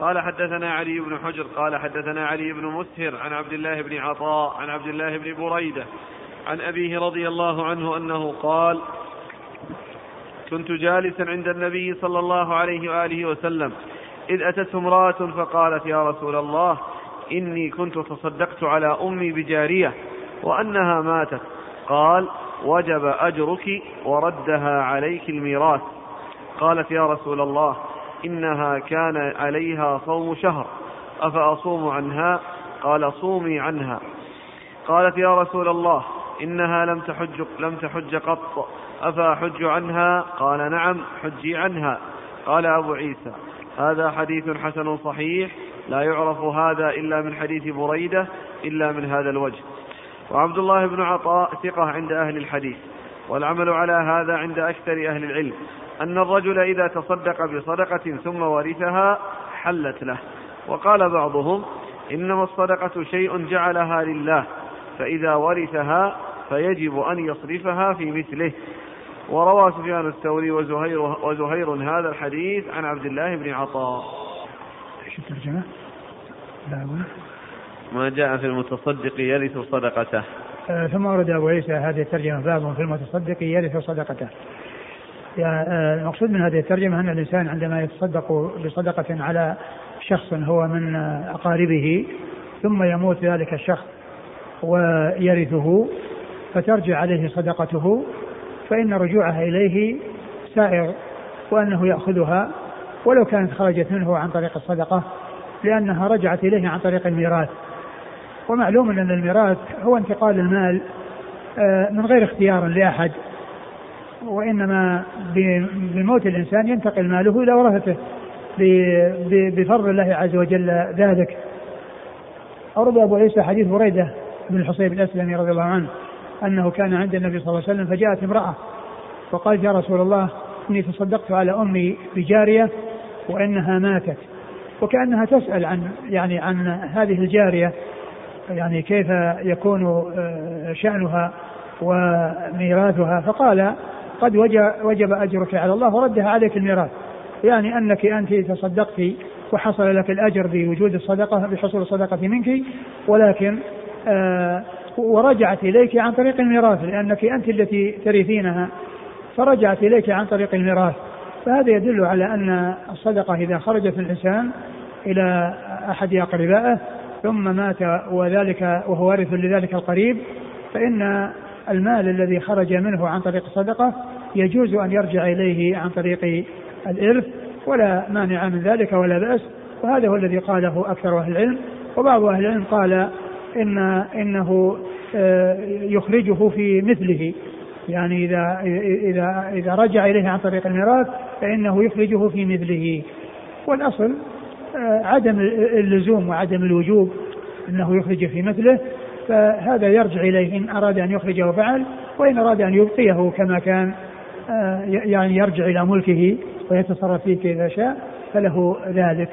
قال حدثنا علي بن حجر قال حدثنا علي بن مسهر عن عبد الله بن عطاء عن عبد الله بن بريدة عن أبيه رضي الله عنه أنه قال كنت جالسا عند النبي صلى الله عليه وآله وسلم. إذ أتته امرأة فقالت يا رسول الله إني كنت تصدقت على أمي بجارية وأنها ماتت. قال وجب أجرك وردها عليك الميراث. قالت يا رسول الله إنها كان عليها صوم شهر أفأصوم عنها؟ قال صومي عنها. قالت يا رسول الله إنها لم تحج لم تحج قط. أفأحج عنها؟ قال نعم حجي عنها. قال أبو عيسى هذا حديث حسن صحيح لا يعرف هذا إلا من حديث بريدة إلا من هذا الوجه. وعبد الله بن عطاء ثقة عند أهل الحديث والعمل على هذا عند أكثر أهل العلم أن الرجل إذا تصدق بصدقة ثم ورثها حلت له. وقال بعضهم إنما الصدقة شيء جعلها لله فإذا ورثها فيجب أن يصرفها في مثله. وروى سفيان الثوري وزهير وزهير هذا الحديث عن عبد الله بن عطاء. إيش الترجمة؟ ما جاء في المتصدق يرث صدقته. آه ثم ورد أبو عيسى هذه الترجمة باب في المتصدق يرث صدقته. آه المقصود من هذه الترجمة أن الإنسان عندما يتصدق بصدقة على شخص هو من أقاربه ثم يموت ذلك الشخص ويرثه فترجع عليه صدقته فإن رجوعها إليه سائغ وأنه يأخذها ولو كانت خرجت منه عن طريق الصدقة لأنها رجعت إليه عن طريق الميراث. ومعلوم أن الميراث هو انتقال المال آه، من غير اختيار لأحد. وإنما بموت الإنسان ينتقل ماله إلى ورثته بفضل الله عز وجل ذلك. أورد أبو عيسى حديث بريدة بن الحصيب الأسلمي رضي الله عنه. أنه كان عند النبي صلى الله عليه وسلم فجاءت امرأة وقالت يا رسول الله إني تصدقت على أمي بجارية وإنها ماتت. وكأنها تسأل عن يعني عن هذه الجارية يعني كيف يكون آه، شأنها وميراثها. فقال قد وجب أجرك على الله وردها عليك الميراث. يعني أنك أنت تصدقت وحصل لك الأجر بوجود الصدقة بحصول الصدقة منك ولكن آه ورجعت إليك عن طريق الميراث لأنك أنت التي ترثينها. فرجعت إليك عن طريق الميراث. فهذا يدل على أن الصدقة إذا خرجت الإنسان إلى أحد أقربائه ثم مات وذلك وهو وارث لذلك القريب فإن المال الذي خرج منه عن طريق الصدقة يجوز أن يرجع إليه عن طريق الإرث ولا مانع من ذلك ولا بأس. وهذا هو الذي قاله أكثر أهل العلم. وبعض أهل العلم قال إن إنه آه، يخرجه في مثله. يعني إذا إذا إذا رجع إليه عن طريق الميراث فإنه يخرجه في مثله. والأصل آه، عدم اللزوم وعدم الوجوب أنه يخرج في مثله. فهذا يرجع إليه إن أراد أن يخرجه فعل وإن أراد أن يبقيه كما كان آه، يعني يرجع إلى ملكه ويتصرف فيه كيف شاء فله ذلك.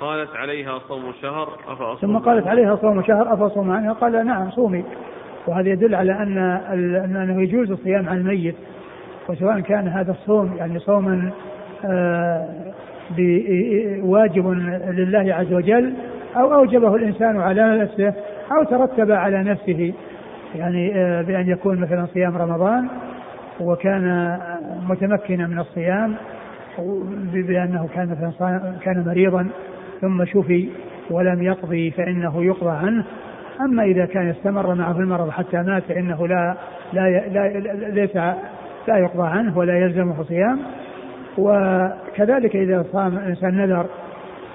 قالت عليها صوم شهر أفأصوم ثم قالت عليها صوم شهر أفأصوم عنها قال نعم صومي. وهذا يدل على أن أنه يجوز الصيام عن الميت. وسواء كان هذا الصوم يعني صوما آه، واجب لله عز وجل أو أوجبه الإنسان على نفسه أو ترتب على نفسه. يعني آه، بأن يكون مثلا صيام رمضان وكان متمكنا من الصيام بأنه كان مثلا كان مريضا. ثم شفي ولم يقضي فإنه يقضى عنه. أما إذا كان استمر معه المرض حتى مات فإنه لا لا لا ليس لا يقضى عنه ولا يلزمه صيام. وكذلك إذا صام الإنسان نذر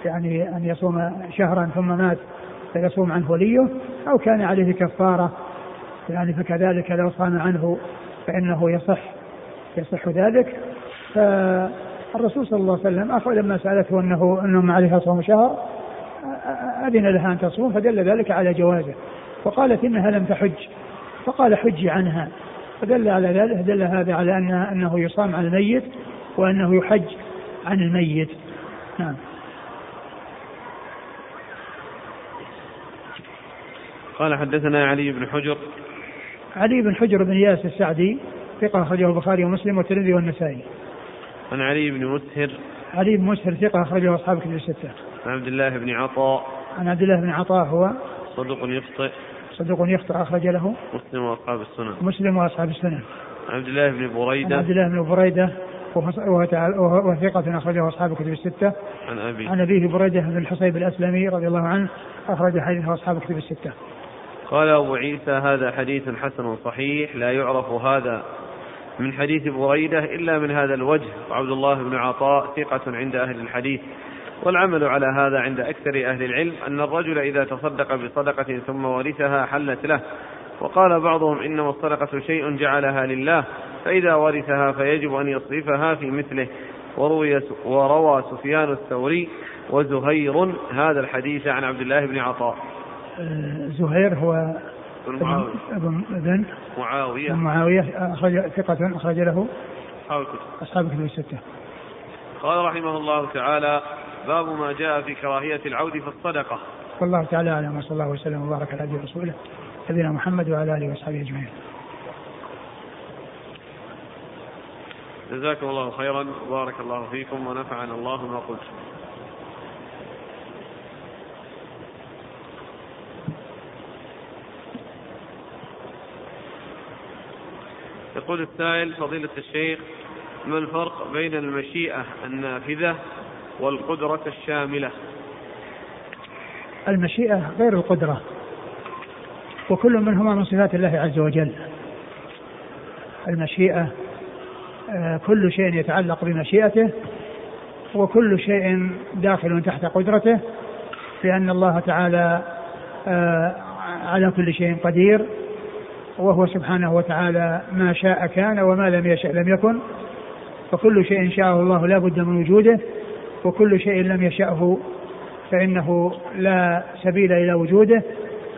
يعني أن يصوم شهرا ثم مات فيصوم عنه وليه أو كان عليه كفارة يعني فكذلك لو صام عنه فإنه يصح يصح ذلك. فالرسول صلى الله عليه وسلم أخذ لما سألته أنه أنه عليها صوم شهر أذن لها أن تصوم فدل ذلك على جوازه. وقالت إنها لم تحج فقال حجي عنها. فدل على ذلك دل هذا على أن أنه يصام عن الميت وأنه يحج عن الميت. نعم. قال حدثنا علي بن حجر. علي بن حجر بن ياس السعدي ثقة أخرجه البخاري ومسلم والترمذي والنسائي. عن علي بن مسهر علي بن مسهر ثقة أخرجه أصحاب كتب الستة. عن عبد الله بن عطاء عن عبد الله بن عطاء هو صدوق يخطئ صدوق يخطئ أخرج له مسلم وأصحاب السنن مسلم وأصحاب السنن. عبد الله بن بريدة عن عبد الله بن بريدة وهو ثقة أخرجه أصحاب الكتب الستة. عن أبي عن أبيه بريدة بن الحصيب الأسلمي رضي الله عنه أخرج حديثه أصحاب الكتب الستة. قال أبو عيسى هذا حديث حسن صحيح لا يعرف هذا من حديث بريدة إلا من هذا الوجه. وعبد الله بن عطاء ثقة عند أهل الحديث. والعمل على هذا عند أكثر أهل العلم أن الرجل إذا تصدق بصدقة ثم ورثها حلت له. وقال بعضهم إنما الصدقة شيء جعلها لله فإذا ورثها فيجب أن يصرفها في مثله. وروي وروى سفيان الثوري وزهير هذا الحديث عن عبد الله بن عطاء. آه، زهير هو ابن ابن معاوية. معاوية. أخرج ثقة أخرج له أصحاب الكتب. أصحاب الكتب الستة. قال رحمه الله تعالى باب ما جاء في كراهية العود في الصدقة. والله تعالى أعلم وصلى الله وسلم وبارك على عبده ورسوله نبينا محمد وعلى آله وأصحابه أجمعين. جزاكم الله خيرا وبارك الله فيكم ونفعنا الله ما قلت. يقول السائل فضيلة الشيخ ما الفرق بين المشيئة النافذة والقدرة الشاملة؟ المشيئة غير القدرة وكل منهما من صفات الله عز وجل. المشيئة آه، كل شيء يتعلق بمشيئته وكل شيء داخل تحت قدرته لأن الله تعالى آه، على كل شيء قدير. وهو سبحانه وتعالى ما شاء كان وما لم يشأ لم يكن فكل شيء شاءه الله لا بد من وجوده وكل شيء لم يشأه فإنه لا سبيل إلى وجوده.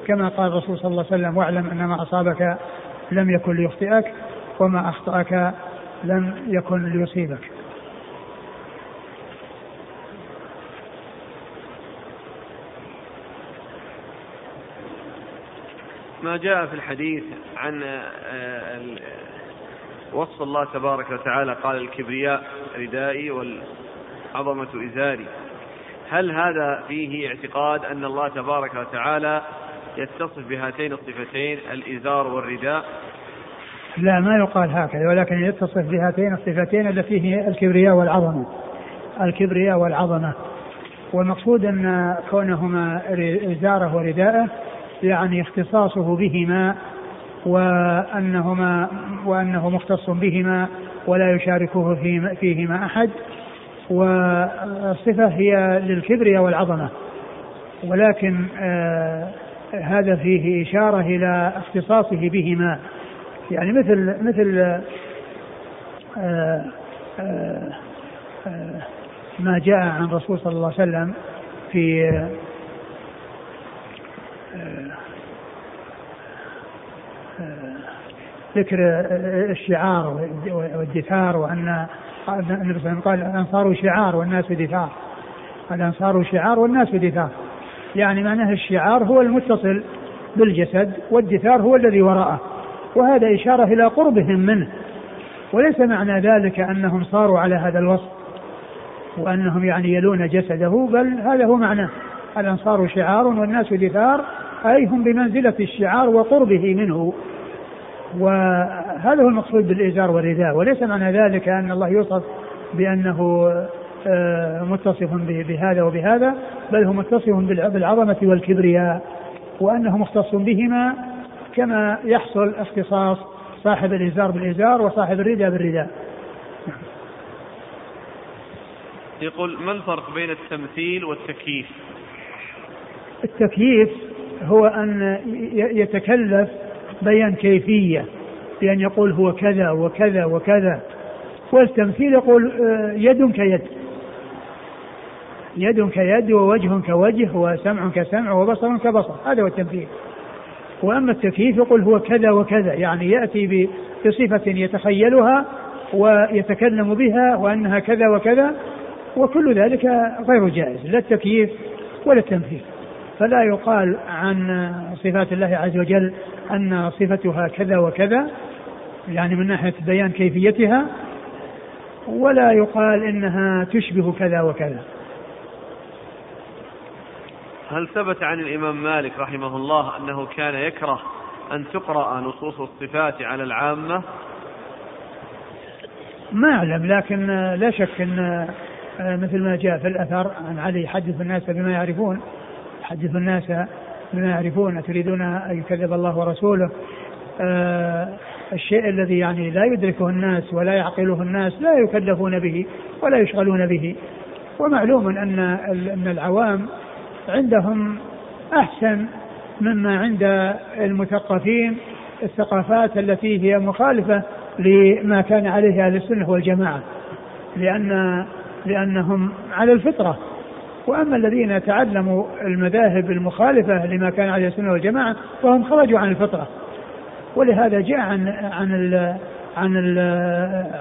كما قال الرسول صلى الله عليه وسلم واعلم أن ما أصابك لم يكن ليخطئك وما أخطأك لم يكن ليصيبك. ما جاء في الحديث عن آه، وصف الله تبارك وتعالى قال الكبرياء ردائي والعظمة إزاري. هل هذا فيه اعتقاد أن الله تبارك وتعالى يتصف بهاتين الصفتين الإزار والرداء؟ لا ما يقال هكذا ولكن يتصف بهاتين الصفتين التي هي الكبرياء والعظمة. الكبرياء والعظمة. والمقصود أن كونهما إزاره ورداءه يعني اختصاصه بهما وأنهما وأنه مختص بهما ولا يشاركه فيهما أحد. والصفة هي للكبر والعظمة. ولكن آه هذا فيه إشارة إلى اختصاصه بهما. يعني مثل مثل آه آه آه ما جاء عن الرسول صلى الله عليه وسلم في ذكر الشعار والدثار وأن النبي صلى الله عليه وسلم قال الأنصار شعار والناس دثار. الأنصار شعار والناس دثار. يعني معناه الشعار هو المتصل بالجسد والدثار هو الذي وراءه. وهذا إشارة إلى قربهم منه. وليس معنى ذلك أنهم صاروا على هذا الوصف وأنهم يعني يلون جسده بل هذا هو معناه الأنصار شعار والناس دثار أي هم بمنزلة الشعار وقربه منه. وهذا هو المقصود بالإزار والرداء وليس معنى ذلك أن الله يوصف بأنه آه، متصف بهذا وبهذا بل هو متصف بالعظمة والكبرياء وأنه مختص بهما كما يحصل اختصاص صاحب الإزار بالإزار وصاحب الرداء بالرداء. يقول ما الفرق بين التمثيل والتكييف؟ التكييف هو أن يتكلف بيان كيفية بأن يقول هو كذا وكذا وكذا. والتمثيل يقول آه، يد كيد. يد كيد ووجه كوجه وسمع كسمع وبصر كبصر. هذا هو التمثيل. وأما التكييف يقول هو كذا وكذا. يعني يأتي بصفة يتخيلها ويتكلم بها وأنها كذا وكذا وكل ذلك غير جائز لا التكييف ولا التمثيل. فلا يقال عن صفات الله عز وجل أن صفتها كذا وكذا يعني من ناحية بيان كيفيتها ولا يقال إنها تشبه كذا وكذا. هل ثبت عن الإمام مالك رحمه الله أنه كان يكره أن تقرأ نصوص الصفات على العامة؟ ما أعلم لكن لا شك أن مثل ما جاء في الأثر عن علي يحدث الناس بما يعرفون. يحدث الناس بما يعرفون تريدون أن يكذب الله ورسوله. آه الشيء الذي يعني لا يدركه الناس ولا يعقله الناس لا يكلفون به ولا يشغلون به. ومعلوم أن أن العوام عندهم أحسن مما عند المثقفين الثقافات التي هي مخالفة لما كان عليه أهل السنة والجماعة لأن لأنهم على الفطرة. وأما الذين تعلموا المذاهب المخالفة لما كان عليه السنة والجماعة فهم خرجوا عن الفطرة. ولهذا جاء عن عن ال عن ال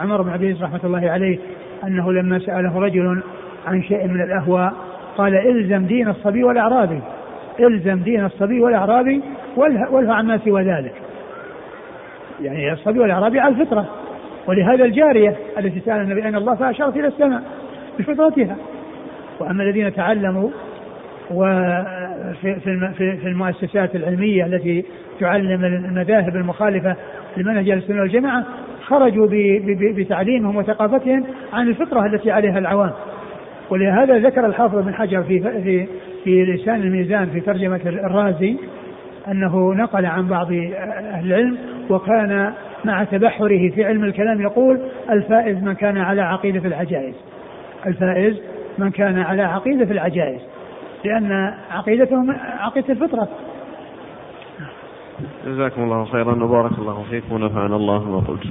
عمر بن عبد العزيز رحمة الله عليه أنه لما سأله رجل عن شيء من الأهواء قال إلزم دين الصبي والأعرابي إلزم دين الصبي والأعرابي والها عما سوى ذلك. يعني الصبي والأعرابي على الفطرة. ولهذا الجارية التي سأل النبي اين الله فأشارت إلى السماء بفطرتها. وأما الذين تعلموا وفي في المؤسسات العلمية التي تعلم المذاهب المخالفة لمنهج السنة والجماعة خرجوا بتعليمهم وثقافتهم عن الفطرة التي عليها العوام. ولهذا ذكر الحافظ بن حجر في في في لسان الميزان في ترجمة الرازي أنه نقل عن بعض أهل العلم وكان مع تبحره في علم الكلام يقول الفائز من كان على عقيدة العجائز. الفائز من كان على عقيدة العجائز لأن عقيدتهم عقيدة الفطرة. جزاكم الله خيرا وبارك الله فيكم ونفعنا الله ما قلت.